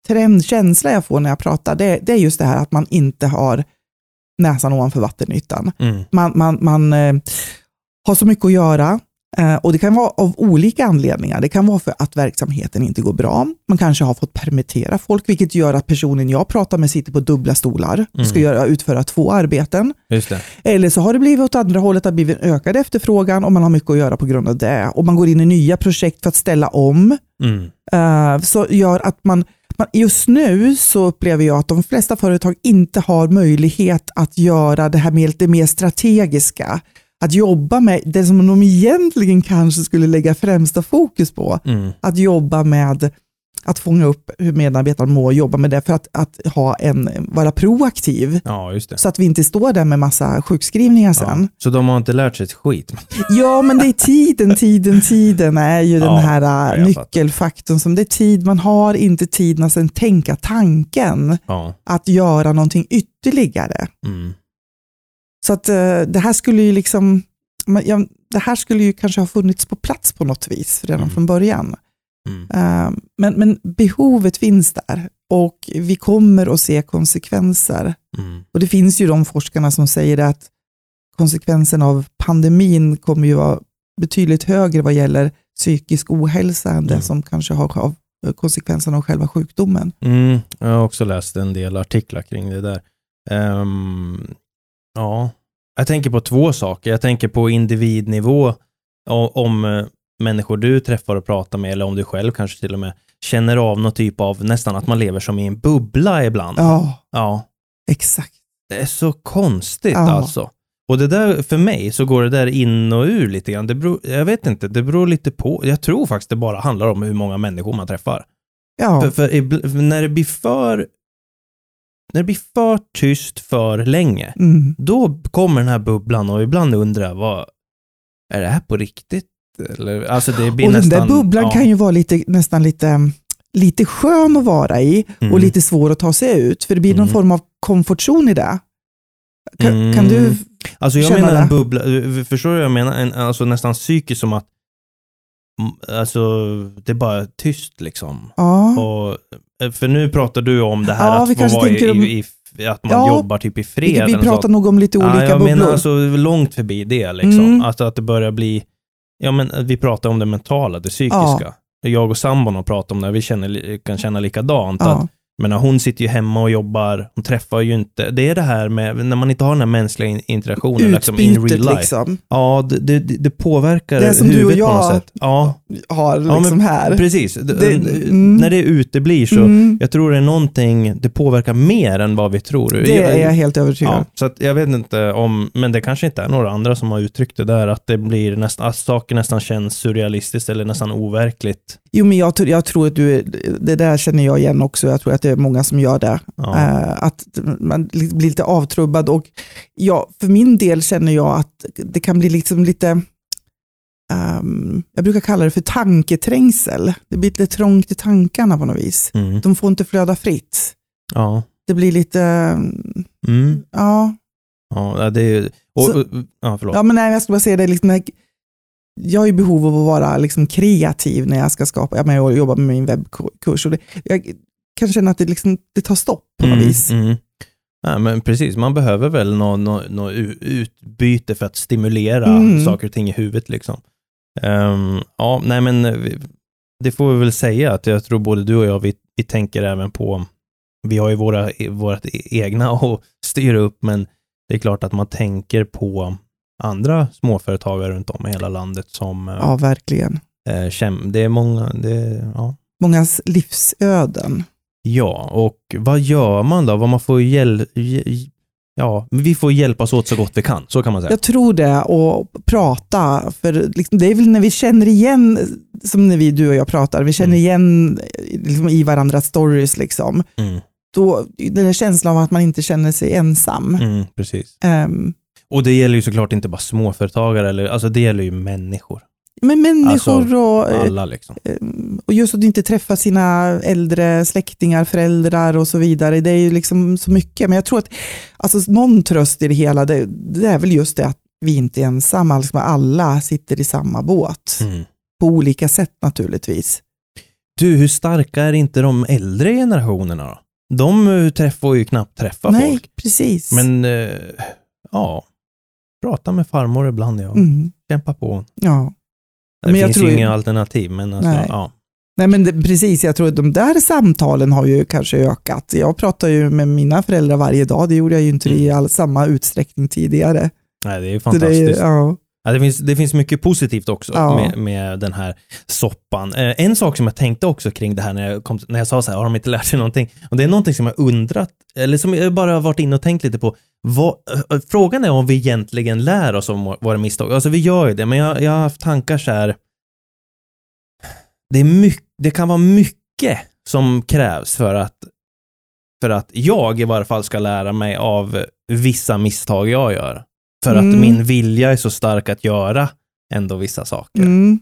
trendkänsla jag får när jag pratar, det, det är just det här att man inte har näsan ovanför vattenytan Mm. man, man, man eh, har så mycket att göra eh, och det kan vara av olika anledningar. Det kan vara för att verksamheten inte går bra. Man kanske har fått permittera folk, vilket gör att personen jag pratar med sitter på dubbla stolar och ska Mm. göra, utföra två arbeten. Eller så har det blivit åt andra hållet, att det blivit en ökad efterfrågan och man har mycket att göra på grund av det. Och man går in i nya projekt för att ställa om. Mm. Eh, så gör att man, man, just nu så upplever jag att de flesta företag inte har möjlighet att göra det här med lite mer strategiska. Att jobba med det som de egentligen kanske skulle lägga främsta fokus på. Mm. Att jobba med att fånga upp hur medarbetarna mår, jobba med det för att, att ha en, vara proaktiv. Ja. Så att vi inte står där med massa sjukskrivningar sen. Ja. Så de har inte lärt sig ett skit? Ja, men det är tiden, tiden, tiden är ju den här nyckelfaktorn. Som det är tid, man har inte tid att sen tänka tanken att göra någonting ytterligare. Mm. Så att äh, det här skulle ju liksom, det här skulle ju kanske ha funnits på plats på något vis redan Mm. från början. Mm. Äh, men, men behovet finns där och vi kommer att se konsekvenser. Mm. Och det finns ju de forskarna som säger att konsekvensen av pandemin kommer ju vara betydligt högre vad gäller psykisk ohälsa än det Mm. som kanske har av konsekvensen av själva sjukdomen. Mm, jag har också läst en del artiklar kring det där. Ehm, ja, jag tänker på två saker. Jag tänker på individnivå, om eh, människor du träffar och pratar med, eller om du själv kanske till och med känner av någon typ av nästan att man lever som i en bubbla ibland. Ja, Ja, exakt. det är så konstigt Ja. alltså. Och det där, för mig så går det där in och ur lite grann. Det beror, jag vet inte, det beror lite på. Jag tror faktiskt det bara handlar om hur många människor man träffar. Ja, För, för, när det blir för när det blir för tyst för länge, mm. då kommer den här bubblan och ibland undrar jag, vad, är det här på riktigt? Eller, alltså det blir och den nästan, där bubblan ja. kan ju vara lite, nästan lite, lite skön att vara i Mm. och lite svår att ta sig ut, för det blir någon Mm. form av komfortzon i det. Kan, Mm. kan du Alltså jag känna menar en det? bubbla, förstår du vad jag menar? En, alltså nästan psykiskt som att mm, Alltså, det är bara tyst liksom. Ja, Och, eh, för nu pratar du om det här Ja, att vara i, om- i, i, att man Ja, jobbar typ i fred. vi, pratar nog om lite olika ja, jag bubblor. menar alltså långt förbi det liksom. Mm. Alltså att det börjar bli, ja men vi pratar om det mentala, det psykiska. Jag och sambon har pratat om det, vi känner, kan känna likadant. Att, ja. Men hon sitter ju hemma och jobbar, hon träffar ju inte, det är det här med, när man inte har den här mänskliga in- interaktionen liksom, in real life. liksom, Ja, det, det, det påverkar Det som du och på jag något sätt. Ja, har Ja, liksom men här. precis. Det, mm. När det uteblir så, Mm, jag tror det är någonting, det påverkar mer än vad vi tror. det är jag helt övertygad Ja, så att jag vet inte om, men det kanske inte är några andra som har uttryckt det där, att det blir nästan, att saker nästan känns surrealistiskt eller nästan overkligt. Jo, men jag, tror- jag tror att du, det där känner jag igen också. Jag tror att det är många som gör det. Ja. Eh, att man li- blir lite avtrubbad och ja, för min del känner jag att det kan bli liksom lite, ehm, jag brukar kalla det för tanketrängsel. Det blir lite trångt i tankarna på något vis. Mm. De får inte flöda fritt. Ja. Det blir lite, Mm. ja, Ja, det är ju, och, Så- och, ja, förlåt. ja men nej, jag ska bara säga det, liksom, jag har ju behov av att vara liksom kreativ när jag ska skapa, jag, menar, jag jobbar med min webbkurs och det, jag kan känna att det, liksom, det tar stopp på något Mm, vis. mm. Ja, men precis, man behöver väl något nå, nå utbyte för att stimulera Mm. saker och ting i huvudet. Liksom. Ehm, ja, nej men eh, det får vi väl säga att jag tror både du och jag, vi, vi tänker även på, vi har ju våra, vårt egna att styra upp, men det är klart att man tänker på andra småföretagare runt om i hela landet som eh, Ja, verkligen. eh, det är många, det, ja. Mångas livsöden. Ja, och vad gör man då? Vad man får hjäl... Ja, vi får hjälpas åt så gott vi kan, så kan man säga. Jag tror det, och prata, för liksom, det är väl när vi känner igen, som när vi, du och jag pratar, vi känner Mm. igen liksom, i varandras stories, liksom. Mm, då, den här känslan av att man inte känner sig ensam. mm, precis. Ehm, Och det gäller ju såklart inte bara småföretagare, eller, alltså det gäller ju människor. men människor Alltså, och, eh, Alla liksom. ehm, och just att inte träffa sina äldre släktingar, föräldrar och så vidare. Det är ju liksom så mycket. Men jag tror att alltså, någon tröst i det hela, det, det är väl just det att vi inte är ensamma. Liksom alla sitter i samma båt. Mm. På olika sätt naturligtvis. Du, hur starka är inte de äldre generationerna då? De eh, träffar ju knappt träffa Nej, folk. precis. Men, eh, ja, prata med farmor ibland, ja. mm, Kämpa på. ja. Det Men finns tror inga alternativ, men alltså, Nej. ja. Nej, men det, precis, jag tror att de där samtalen har ju kanske ökat. Jag pratar ju med mina föräldrar varje dag, det gjorde jag ju inte i all, samma utsträckning tidigare. Nej, det är ju det, fantastiskt. är- ja. Ja, det, finns, det finns mycket positivt också Ja. med, med den här soppan. Eh, en sak som jag tänkte också kring det här när jag, kom, när jag sa så här, har de inte lärt sig någonting? Och det är någonting som jag undrat, eller som jag bara har varit inne och tänkt lite på. Vad, eh, frågan är om vi egentligen lär oss om våra misstag. Alltså vi gör ju det, men jag, jag har haft tankar så här. Det, är mycket, det kan vara mycket som krävs för att, för att jag i varje fall ska lära mig av vissa misstag jag gör. För att Mm. min vilja är så stark att göra ändå vissa saker. Mm.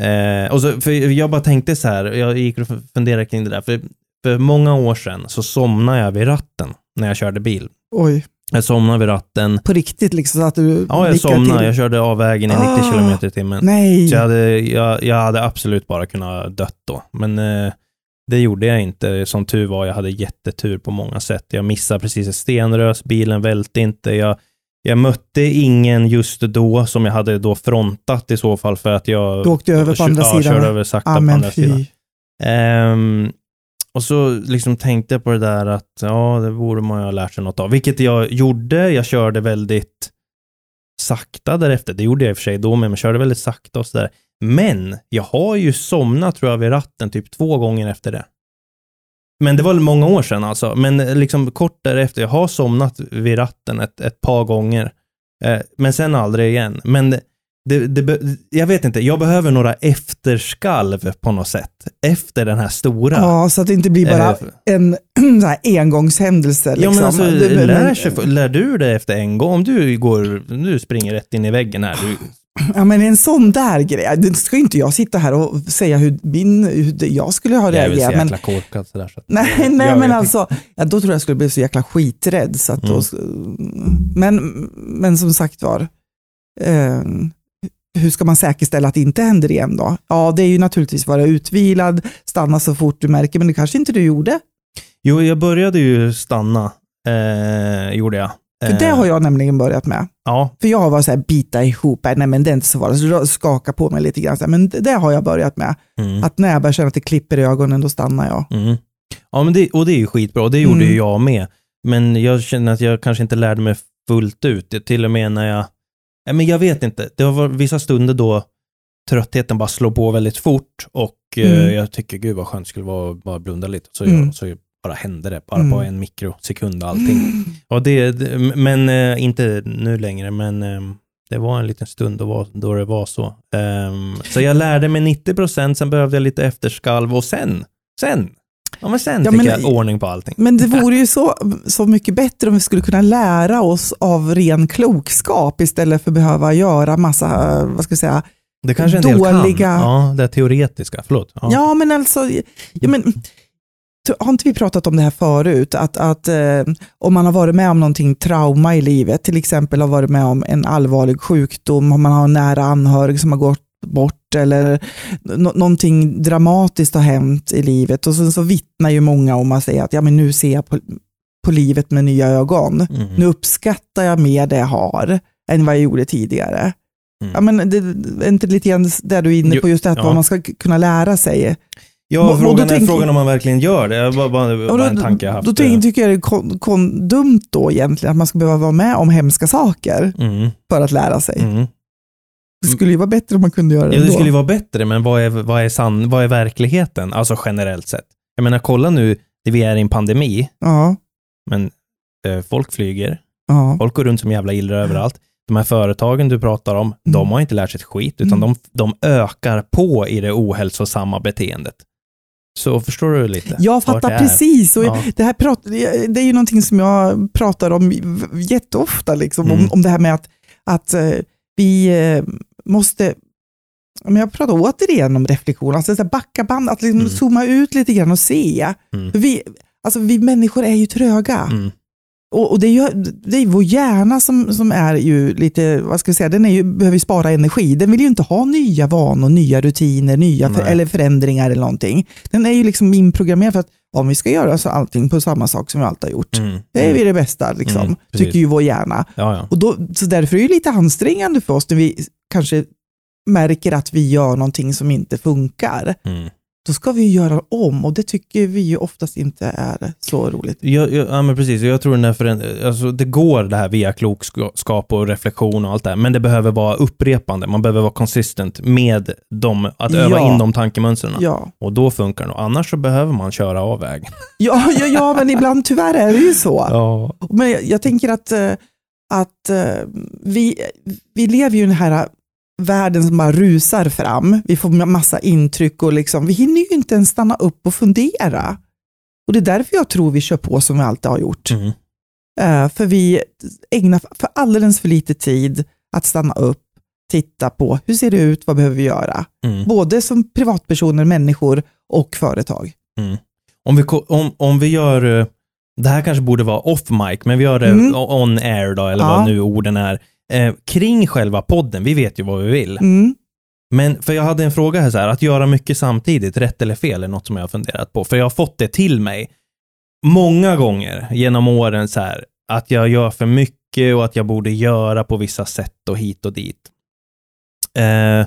Eh, och så, för jag bara tänkte så här, jag gick och funderade kring det där, för, för många år sedan så somnade jag vid ratten när jag körde bil. Oj, Jag somnade vid ratten, på riktigt liksom så att du ja jag somnade, till. jag körde av vägen i 90 Ah. km i timmen. Nej, Så jag hade, jag, jag hade absolut bara kunnat dött då, men eh, det gjorde jag inte. Som tur var, jag hade jättetur på många sätt. Jag missade precis ett stenrös, bilen välte inte, jag, Jag mötte ingen just då som jag hade då frontat i så fall för att jag... Du åkte över på andra ja, sidan. körde över sakta på Amen, andra fy. sidan. Ehm, och så liksom tänkte jag på det där att ja, det borde man ju ha lärt sig något av. Vilket jag gjorde. Jag körde väldigt sakta därefter. Det gjorde jag i och för sig då, men jag körde väldigt sakta och sådär. Men jag har ju somnat tror jag vid ratten typ två gånger efter det. Men det var många år sedan alltså. Men liksom kort därefter, jag har somnat vid ratten ett, ett par gånger. Eh, men sen aldrig igen. Men det, det, jag vet inte, jag behöver några efterskalv på något sätt. Efter den här stora. Ja, så att det inte blir bara Eh, en så engångshändelse. Ja Liksom. men alltså, Det- lär, sig, lär du det efter en gång? Om du går, du springer rätt in i väggen här. Du, Ja, men en sån där grej, det ska inte jag sitta här och säga hur, min, hur jag skulle ha jag är väl så reagerat. Men, jäkla korkad sådär. Så nej, nej men inte. alltså, ja, då tror jag skulle bli så jäkla skiträdd. Så att då, men, men som sagt var, eh, hur ska man säkerställa att det inte händer igen då? Ja, det är ju naturligtvis vara utvilad, stanna så fort du märker, men det kanske inte du gjorde. Jo, jag började ju stanna, eh, gjorde jag. För det har jag nämligen börjat med. Ja, För jag var så här, bita ihop, nej men det är inte så farligt, så skaka på mig lite grann. Här, Men det har jag börjat med. mm, Att när jag börjar känna att det klipper i ögonen, då stannar jag. mm. ja men det, och det är ju skitbra, det gjorde Mm. ju jag med. Men jag känner att jag kanske inte lärde mig fullt ut. Det- Till och med när jag, ja, men jag vet inte, det var vissa stunder då tröttheten bara slår på väldigt fort och eh, Mm. jag tycker gud vad skönt det skulle vara att bara blunda lite. Så, Mm. jag, så bara hände det, bara Mm. på en mikrosekund allting. Och det, men eh, inte nu längre, men eh, det var en liten stund då, då det var så. Ehm, så jag lärde mig 90 procent, sen behövde jag lite efterskalv och sen, sen, ja men sen Ja, fick men- jag ordning på allting. Men det vore ju så, så mycket bättre om vi skulle kunna lära oss av ren klokskap istället för att behöva göra massa, vad ska jag säga, Det kanske en del kan. dåliga- Ja, det teoretiska, förlåt. Ja. Ja, men alltså, ja, men, har inte vi pratat om det här förut? Att, att eh, om man har varit med om någonting trauma i livet, till exempel har varit med om en allvarlig sjukdom, om man har en nära anhörig som har gått bort eller nå- någonting dramatiskt har hänt i livet och sen så vittnar ju många om att säga att ja, men nu ser jag på, på livet med nya ögon. Mm. Nu uppskattar jag mer det jag har än vad jag gjorde tidigare. Mm. Ja, men det är inte lite grann där du är inne på just det här, ja. vad man ska kunna lära sig. Ja, Och- och frågan är tänker- frågan om man verkligen gör det. Det var bara, en tanke jag haft. då tänker, tycker jag det är kon, kon, dumt då egentligen att man ska behöva vara med om hemska saker Mm, för att lära sig. mm. Det skulle ju vara bättre om man kunde göra det Ja, det ändå. skulle ju vara bättre, men vad är, vad, är sann, vad är verkligheten? Alltså generellt sett. Jag menar, kolla nu, vi är i en pandemi, Ja, men eh, folk flyger, ja. folk går runt som jävla illrar överallt. De här företagen du pratar om, de har inte lärt sig ett skit, utan Mm. de, de ökar på i det ohälsosamma beteendet. Så förstår du lite? Jag fattar precis. Och Ja. det, här prat, det är ju någonting som jag pratar om jätteofta, liksom, Mm. om, om det här med att, att eh, vi eh, måste men jag pratar återigen om reflektion, alltså så backa band, att liksom Mm. zooma ut lite grann och se. Mm. Vi, alltså vi människor är ju tröga. Mm. Och, och det, är ju, det är vår hjärna som, som är ju lite, vad ska vi säga, den är ju, behöver spara energi. Den vill ju inte ha nya vanor, nya rutiner, nya för, eller förändringar eller någonting. Den är ju liksom inprogrammerad för att om vi ska göra så allting på samma sak som vi alltid har gjort. Mm. Det är ju det bästa, liksom, Mm, tycker ju vår hjärna. Ja, ja. Och då, så därför är det lite ansträngande för oss när vi kanske märker att vi gör någonting som inte funkar. Mm. Då ska vi göra om och det tycker vi ju oftast inte är så roligt. Jag, jag, ja, men precis. Jag tror den här föränd- alltså, det går det här via klokskap och reflektion och allt det här, men det behöver vara upprepande. Man behöver vara consistent med dem, att öva Ja. in de tankemönstren. Ja. Och då funkar det. Annars så behöver man köra av vägen. Ja, ja, ja, men ibland tyvärr är det ju så. Ja. Men jag, jag tänker att, eh, att eh, vi, vi lever ju i den här världen som bara rusar fram. Vi får massa intryck och liksom, vi hinner ju inte ens stanna upp och fundera. Och det är därför jag tror vi kör på som vi alltid har gjort. Mm. Eh, För vi ägnar för alldeles för lite tid att stanna upp, titta på hur ser det ut, vad behöver vi göra? Mm. Både som privatpersoner, människor och företag. Mm. Om, vi, om, om vi gör, eh, det här kanske borde vara off mic, men vi gör det Mm. on air då, eller Ja. vad nu orden är. Eh, kring själva podden, vi vet ju vad vi vill. Mm. Men för jag hade en fråga här, så här, att göra mycket samtidigt, rätt eller fel, är något som jag har funderat på. För jag har fått det till mig många gånger genom åren så här, att jag gör för mycket och att jag borde göra på vissa sätt och hit och dit. Eh,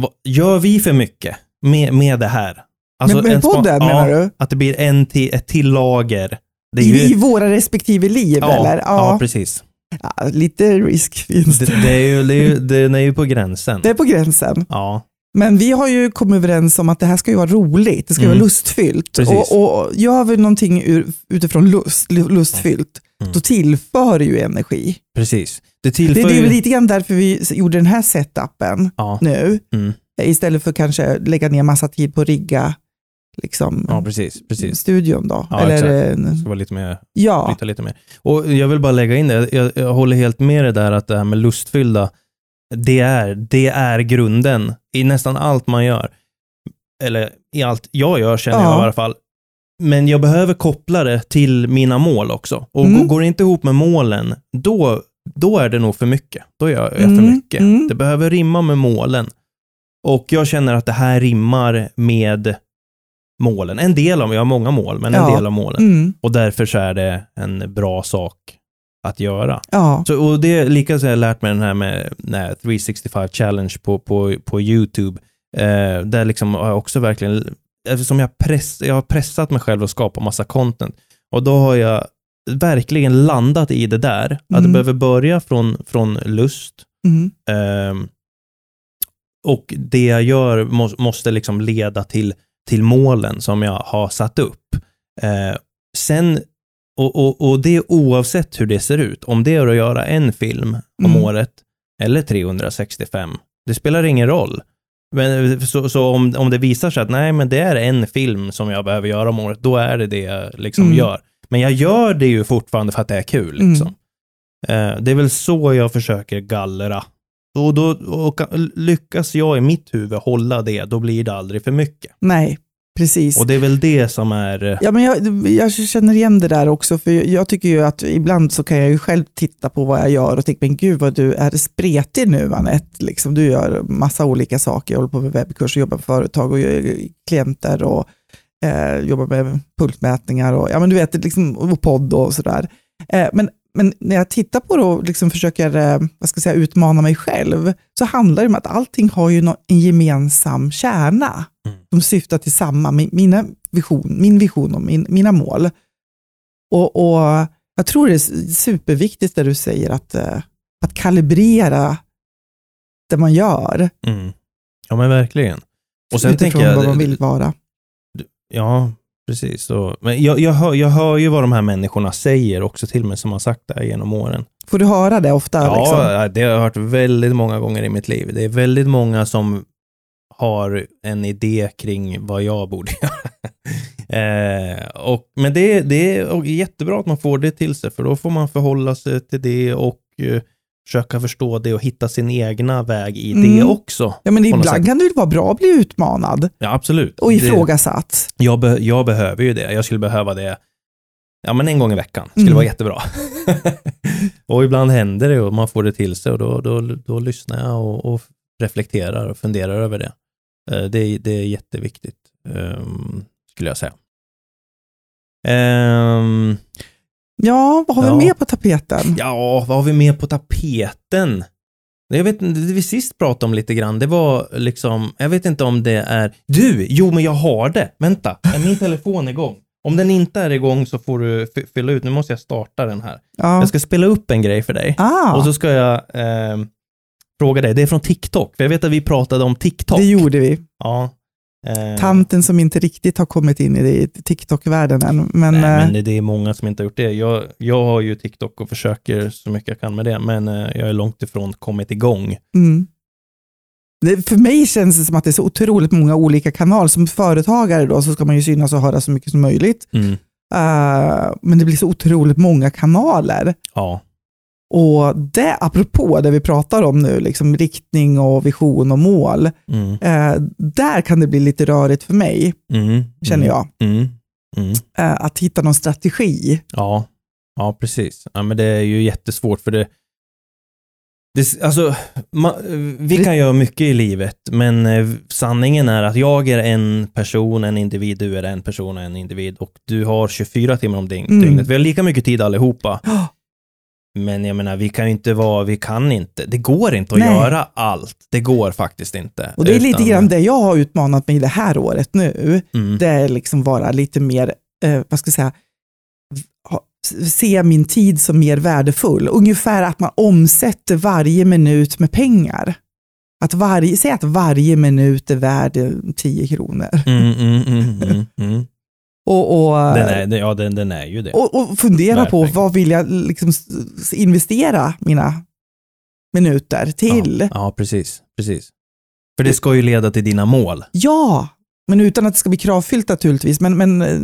vad- gör vi för mycket med, med det här? Alltså med med podden ja, menar du? Att det blir en till, ett till lager. Det är I, ju, I våra respektive liv ja, eller? ja, precis. Ja, lite risk finns Det, det. det, är ju, det, är ju, den är ju på gränsen. Det är på gränsen. Ja, Men vi har ju kommit överens om att det här ska ju vara roligt, det ska ju Mm. vara lustfyllt. Precis. Och, och gör vi någonting ur, utifrån lust, lustfyllt, Mm. då tillför det ju energi. precis. Det Det, tillför det är ju... lite grann därför vi gjorde den här setupen Ja, nu, mm, istället för kanske lägga ner massa tid på att rigga liksom, ja, precis. precis. studion då. Ja, Eller, exakt. eh, Det ska vara lite mer ja, flytta lite mer. Och jag vill bara lägga in det, jag, jag håller helt med det där att det här med lustfyllda, det är, det är grunden i nästan allt man gör. Eller i allt jag gör känner jag Ja. i alla fall. Men jag behöver koppla det till mina mål också. Och Mm. går- det inte ihop med målen, då, då är det nog för mycket. Då gör jag för Mm, mycket. mm. Det behöver rimma med målen. Och jag känner att det här rimmar med målen. En del av, jag har många mål, men en Ja. del av målen. mm, Och därför så är det en bra sak att göra. ja, Så, och det är lika så har jag lärt mig den här med nej, 365 challenge på, på, på YouTube. Eh, där liksom har jag också verkligen, eftersom jag, press, jag har pressat mig själv att skapa massa content. Och då har jag verkligen landat i det där. Att det Mm. behöver börja från, från lust. mm, ehm, och det jag gör må, måste liksom leda till, till målen som jag har satt upp. Eh, sen, och, och, och det oavsett hur det ser ut, om det är att göra en film om Mm. året eller 365, det spelar ingen roll. Men, så så om, om det visar sig att nej, men det är en film som jag behöver göra om året, då är det det jag liksom Mm. gör. Men jag gör det ju fortfarande för att det är kul. Liksom. Eh, det är väl så jag försöker gallra. Och, då, och lyckas jag i mitt huvud hålla det, då blir det aldrig för mycket. nej, precis. Och det är väl det som är... eh, Ja, men jag, jag känner igen det där också, för jag tycker ju att ibland så kan jag ju själv titta på vad jag gör och tänka, men gud vad du är spretig nu Anette. Liksom, du gör massa olika saker, jag håller på med webbkurs, jobbar med företag och klienter och eh, jobbar med pulsmätningar och, ja, men du vet, liksom, och podd och sådär. Eh, men, men när jag tittar på det och liksom försöker eh, vad ska jag säga, utmana mig själv, så handlar det om att allting har ju en gemensam kärna Mm. som syftar till samma, min, mina vision, min vision och min, mina mål. Och, och jag tror det är superviktigt det du säger, att, eh, att kalibrera det man gör. Mm. Ja, men verkligen. Och sen utifrån tänker jag... vad man vill vara. Ja, precis. Så, men jag, jag, hör, jag hör ju vad de här människorna säger också till mig som har sagt det här genom åren. Får du höra det ofta? Ja, liksom? det har jag hört väldigt många gånger i mitt liv. Det är väldigt många som har en idé kring vad jag borde göra. eh, och, men det, det är jättebra att man får det till sig, för då får man förhålla sig till det och eh, försöka förstå det och hitta sin egna väg i det Mm. också. Ja, men ibland kan det vara bra att bli utmanad Ja, absolut. och Det- ifrågasatt. jag, be, jag behöver ju det. Jag skulle behöva det ja, men en gång i veckan. skulle Mm. vara jättebra. och ibland händer det och man får det till sig och då, då, då lyssnar jag och, och reflekterar och funderar över det. Eh, Det, är- det är jätteviktigt, ehm, skulle jag säga. Ja, vad har Ja. vi mer på tapeten? ja, vad har vi mer på tapeten? Jag vet inte, det vi sist pratade om lite grann, det var liksom, jag vet inte om det är, du, jo men jag har det, vänta, är min telefon igång? Om den inte är igång så får du fy- fylla ut, nu måste jag starta den här. Ja. Jag ska spela upp en grej för dig Ah, och så ska jag ehm, fråga dig, det är från TikTok, för jag vet att vi pratade om TikTok. det gjorde vi. Ja. Eh, Tanten som inte riktigt har kommit in i TikTok-världen än. Men, Nej, eh, men det, är många som inte har gjort det. Jag, jag har ju TikTok och försöker så mycket jag kan med det, men eh, jag är långt ifrån kommit igång. Mm. Det, för mig känns det som att det är så otroligt många olika kanaler. Som företagare då så ska man ju synas och höra så mycket som möjligt. Mm. Eh, men det blir så otroligt många kanaler. Ja. Och det, apropå det vi pratar om nu, liksom riktning och vision och mål, Mm. eh, där kan det bli lite rörigt för mig, Mm. känner mm. jag. Mm. Mm. Eh, att hitta någon strategi. Ja. ja, precis. Ja, men det är ju jättesvårt för det, det alltså, ma, vi kan göra mycket i livet, men eh, sanningen är att jag är en person, en individ, du är en person, en individ och du har 24 timmar om Mm. dygnet. Vi har lika mycket tid allihopa. Men jag menar, vi kan inte vara, vi kan inte, det går inte att Nej. göra allt. Det går faktiskt inte. Och det är lite Utan- grann det jag har utmanat mig det här året nu. Mm. Det är liksom vara lite mer, eh, vad ska jag säga, ha- se min tid som mer värdefull. Ungefär att man omsätter varje minut med pengar. Att varje, säg att varje minut är värd eh, 10 kronor. Mm, mm, mm, mm, mm. Och, och, Den, är, ja, den, den är ju det. och, och fundera Värd på vad vill jag liksom investera mina minuter till. Ja, ja, precis. precis. För det ska ju leda till dina mål. Ja, men utan att det ska bli kravfyllt naturligtvis. Men, men eh,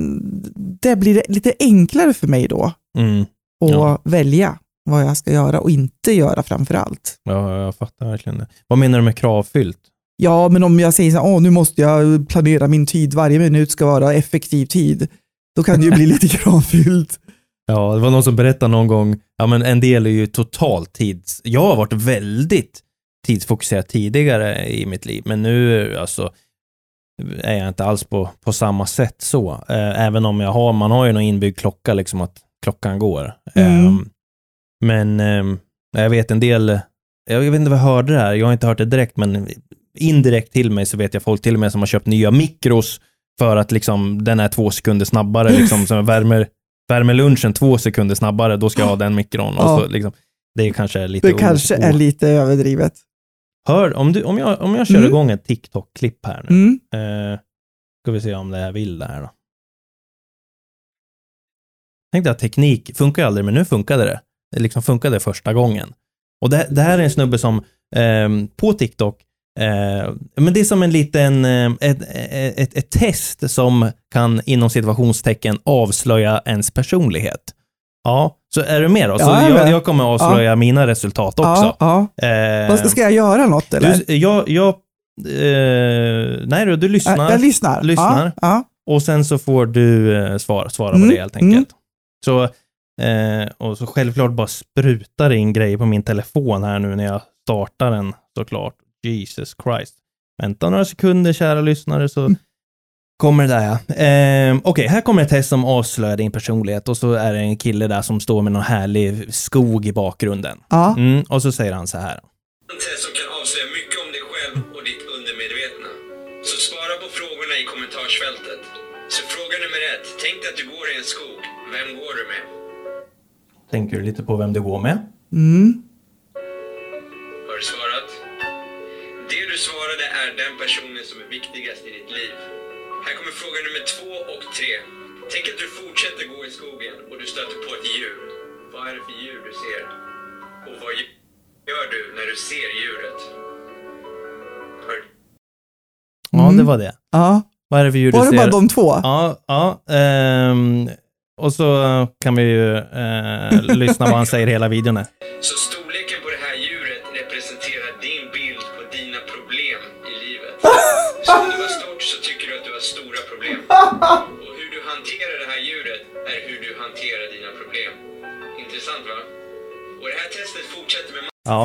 det blir lite enklare för mig då Mm. att Ja. välja vad jag ska göra och inte göra framför allt. Ja, jag fattar verkligen det. Vad menar du med kravfyllt? Ja, men om jag säger så här, nu måste jag planera min tid, varje minut ska vara effektiv tid, då kan det ju bli lite kravfyllt. Ja, det var någon som berättade någon gång, ja men en del är ju totalt tids... Jag har varit väldigt tidsfokuserad tidigare i mitt liv, men nu alltså är jag inte alls på, på samma sätt så. Eh, även om jag har, man har ju någon inbyggd klocka liksom att klockan går. Mm. Ehm, men ehm, jag vet en del, jag vet inte vad jag hörde det här, jag har inte hört det direkt, men indirekt till mig så vet jag folk till och med som har köpt nya mikros för att liksom den är två sekunder snabbare, liksom, som värmer, värmer lunchen två sekunder snabbare, då ska jag ha den mikron. Och Ja. så, liksom, det kanske är lite Det kanske är lite överdrivet. Hör, om, du, om, jag, om jag kör Mm. igång ett TikTok-klipp här nu, Mm. eh, ska vi se om det här vill det här då. Tänkte att teknik funkar ju aldrig, men nu funkade det. Det liksom funkade första gången. Och det, det här är en snubbe som ehm, på TikTok, eh, men det är som en liten, eh, ett, ett, ett, ett test som kan inom situationstecken avslöja ens personlighet. Ja, så är du med då? Så Ja, jag jag, kommer avslöja mina resultat också. Ja, ja. Eh, ska, jag göra något eller? du, jag, jag, eh, nej du, du lyssnar. jag, lyssnar. lyssnar. Ja, ja. Och sen så får du eh, svara, svara Mm, på det helt enkelt. Så, eh, och så självklart bara sprutar det in grejer på min telefon här nu när jag startar den såklart. Jesus Christ. Vänta några sekunder kära lyssnare så Mm. kommer det där ja. Eh, Okej, här kommer ett test som avslöjar din personlighet och så är det en kille där som står med någon härlig skog i bakgrunden. ja. Mm, och så säger han så här. En test som kan avslöja mycket om dig själv och ditt undermedvetna. Så svara på frågorna i kommentarsfältet. Så fråga nummer ett. Tänk dig att du går i en skog. Vem går du med? Tänker du lite på vem du går med? Mm. Har du svarat? Du svarade är den personen som är viktigast i ditt liv. Här kommer fråga nummer två och tre. Tänk att du fortsätter gå i skogen och du stöter på ett djur. Vad är det för djur du ser? Och vad gör du när du ser djuret? Har du Ja, Mm. det var det. ja. Vad är det för djur du Var det ser? bara de två? Ja, ja. ehm, och så kan vi ju eh, lyssna vad han säger hela videon. Så storleken Och hur du hanterar det här djuret är hur du hanterar dina problem. Intressant va? Och det här testet fortsätter med Ja.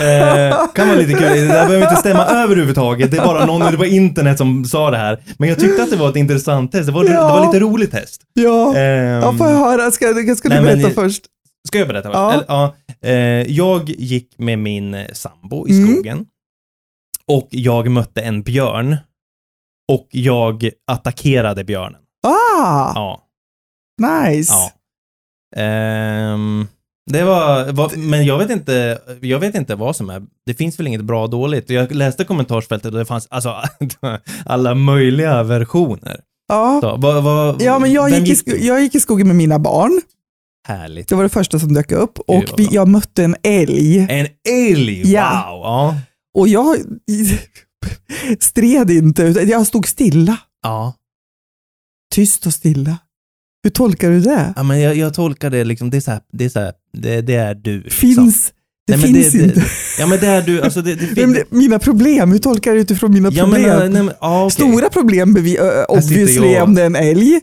Eh, kan vara lite kul. Det där behöver inte stämma överhuvudtaget. Det är bara någon på internet som sa det här. Men jag tyckte att det var ett intressant test. Det var, det Ja. var lite roligt test. Ja. Ehm, ja, får jag höra? Ska, ska du Nej, men- berätta först? Ska jag berätta? Ja. Eller, ja. Eh, jag gick med min eh, sambo i Mm. skogen. Och jag mötte en björn. Och jag attackerade björnen. Ah, Ja. nice. Ja. Ehm, det var, var, men jag vet inte, jag vet inte vad som är, det finns väl inget bra och dåligt. Jag läste kommentarsfältet och det fanns alltså alla möjliga versioner. Ja. Så, vad, vad, Ja, men jag vem gick, i, jag gick i skogen med mina barn. Härligt. Det var det första som dök upp. Och vi, jag mötte en älg. En älg, Ja. wow! Ja. Och jag stred inte, utan jag stod stilla. ja. Tyst och stilla. Hur tolkar du det? Ja, men jag, jag tolkar det liksom, det är så här, det är så här, det, det är du. Liksom. Finns, det Nej, men finns det, inte. Det, ja men det är du, alltså det, det Men Mina problem, hur tolkar du utifrån mina Ja men, problem? nej, men, ja, okej. Stora problem obviously jag. om det är en älg.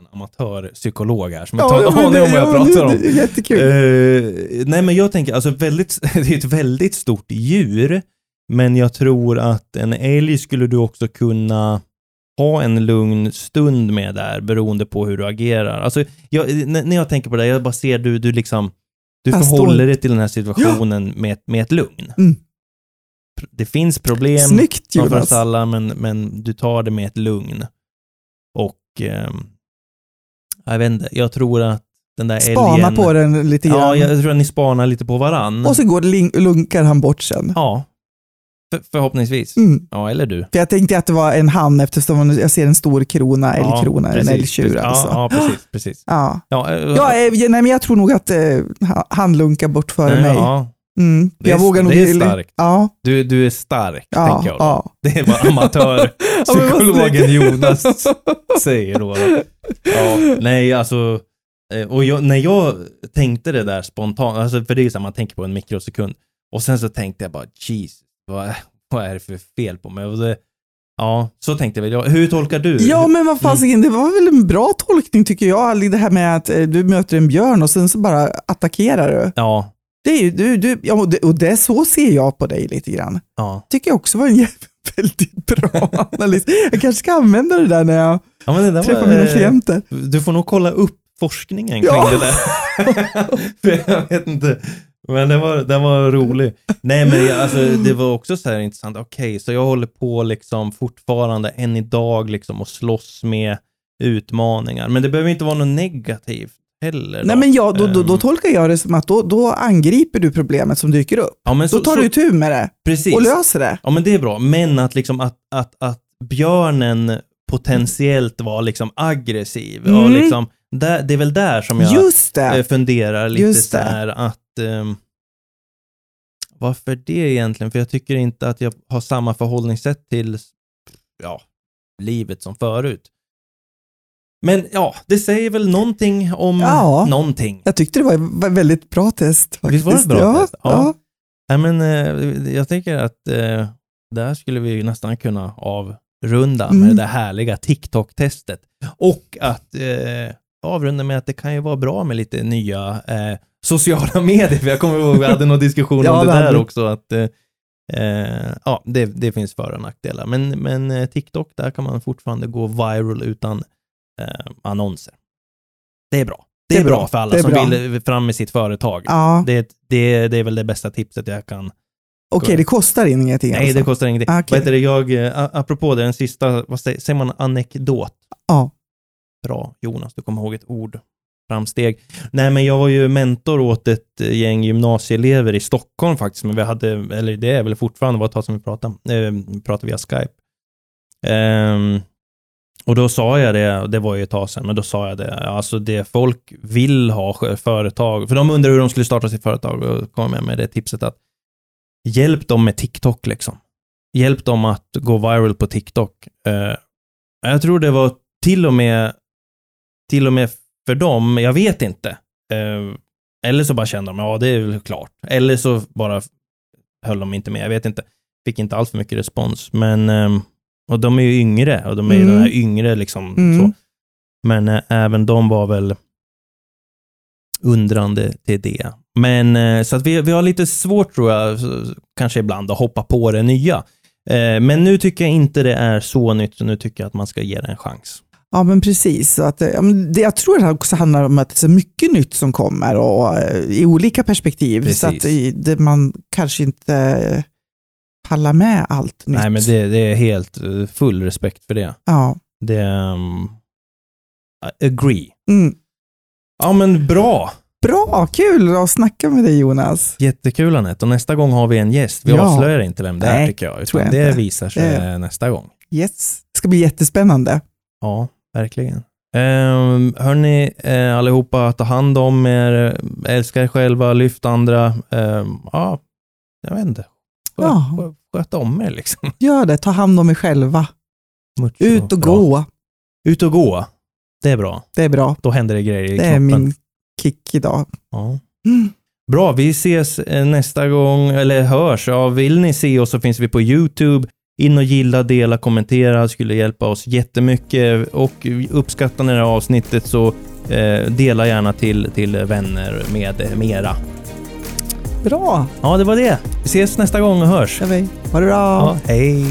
En amatörpsykolog här som en men aning om vad jag ja, pratar om. Jättekul. Eh, nej men jag tänker, alltså väldigt, det är ett väldigt stort djur, men jag tror att en älg skulle du också kunna ha en lugn stund med där, beroende på hur du agerar. Alltså, jag, när jag tänker på det, jag bara ser du, du liksom, Du Fast förhåller dig till den här situationen med, ett- med ett lugn. Mm. Det finns problem Snyggt som för Jonas. oss alla, men, men du tar det med ett lugn. Och ehm, jag vet inte, jag tror att den där Spana älgen... på den lite grann. Ja, jag tror att ni spanar lite på varann. Och så går lunkar han bort sen. Ja, för, förhoppningsvis. Mm. Ja, eller du. För jag tänkte att det var en han eftersom jag ser en stor krona, älgkrona, en precis, älgtjur alltså. Ja, ja, precis. precis. Ja. Ja, eh, Ja, eh, nej, men jag tror nog att eh, han- lunkar bort före mig. ja. Mm. Det är- jag vågar nog det är starkt. Ja, Du, du är stark, ja, tänker jag. Då. ja. Det är vad amatörpsykologen Jonas säger då. Ja, nej, alltså, eh, och jag, när jag tänkte det där spontant, alltså för det är så här, man tänker på en mikrosekund, och sen så tänkte jag bara, jeez, vad, vad är det för fel på mig? Och det, ja, så tänkte jag väl. jag. Hur tolkar du? Ja, men vad Mm. fasiken, det var väl en bra tolkning tycker jag. Det här med att eh, du möter en björn och sen så bara attackerar du. Ja, Det är ju, du, du, ja, och, det, och det, så ser jag på dig lite grann. ja. tycker jag också var en väldigt bra analys. Jag kanske ska använda det där när jag ja träffar var, mina eh, klienter. Du får nog kolla upp forskningen kring Ja. det där. Jag vet inte. Men det var, den var rolig. Nej men jag, alltså, det var också så här intressant. Okej, så jag håller på liksom fortfarande än idag liksom och slåss med utmaningar. Men det behöver inte vara något negativt heller. Då. Nej, men jag, då, då, då Ehm, tolkar jag det som att då, då angriper du problemet som dyker upp. ja, men Då så, tar så, du tur med det precis. och löser det. Ja men det är bra. Men att liksom att, att, att björnen potentiellt var liksom aggressiv. Och Mm. liksom, där, det är väl där som jag eh, funderar lite Just så här att ehm, varför det egentligen? För jag tycker inte att jag har samma förhållningssätt till ja, livet som förut. Men ja, det säger väl någonting om Ja. någonting. Jag tyckte det var ett väldigt bra test. Faktiskt. Visst var det ett bra ja, test? Ja. Ja. Nej, men, eh, jag tänker att eh, där skulle vi ju nästan kunna avrunda med Mm. det där härliga TikTok-testet. Och att eh, avrunda med att det kan ju vara bra med lite nya eh, sociala medier. För jag kommer ihåg vi hade någon diskussion Ja, om det det hade där vi. också. Att, eh, eh, ja, det, det finns för och nackdelar. Men, men eh, TikTok, där kan man fortfarande gå viral utan eh, annonser. Det är bra. Det är, bra, för alla Det är som bra. vill fram med sitt företag. Ja. Det, det, det är väl det bästa tipset jag kan Okej, det kostar ingenting Nej, alltså. det kostar ingenting. Okej. Vad heter det, jag, eh, apropå det, den sista, vad säger, säger man, anekdot? Ja. Bra, Jonas, du kommer ihåg ett ord. Framsteg. Nej, men jag var ju mentor åt ett gäng gymnasieelever i Stockholm faktiskt, men vi hade, eller det är väl fortfarande, var ett tag som vi pratade, eh, vi pratade via Skype. Um, och då sa jag det, det var ju ett tag sedan, men då sa jag det, alltså det folk vill ha företag, för de undrar hur de skulle starta sitt företag, och kom jag med det tipset att hjälp dem med TikTok liksom. Hjälp dem att gå viral på TikTok. Uh, jag tror det var till och med, till och med för dem, jag vet inte. Eh, eller så bara kände de, ja det är väl klart. Eller så bara höll de inte med, jag vet inte. Fick inte alls för mycket respons, men ehm, och de är ju yngre och de är ju Mm. den här yngre liksom Mm. så. Men eh, även de var väl undrande till det. Men eh, så att vi, vi har lite svårt tror jag, kanske ibland att hoppa på det nya. Eh, men nu tycker jag inte det är så nytt, så nu tycker jag att man ska ge det en chans. Ja, men precis. Så att, eh, jag tror det också handlar om att det är så mycket nytt som kommer och eh, i olika perspektiv. Precis. Så att det, man kanske inte pallar med allt nytt. Nej, men det, det är helt eh, full respekt för det. Ja. Det um, agree. Mm. Ja, men bra. Bra, kul att snacka med dig Jonas. Jättekul Anette. Och nästa gång har vi en gäst. Vi Ja. avslöjar inte vem det är Nej, tycker jag. Utan jag det visar sig Det- nästa gång. Yes. Det ska bli jättespännande. Ja, verkligen. Um, hörni eh, allihopa, ta hand om er, älska er själva, lyft andra. Ehm, ja, jag vet inte. Skö, Ja. skö, sköta om er liksom. Gör det, ta hand om er själva. Mucho Ut och bra. gå. Ut och gå. Det är bra. Det är bra. Då händer det grejer i Det är kroppen. min kick idag. Ja. Mm. Bra, vi ses eh, nästa gång, eller hörs. Ja, vill ni se oss så finns vi på YouTube. In och gilla, dela, kommentera, skulle hjälpa oss jättemycket. Och uppskattar ni det här avsnittet så eh, dela gärna till, till vänner med mera. Bra, Ja, det var det. Vi ses nästa gång och hörs. kör vi. Ha det bra. Ja, hej!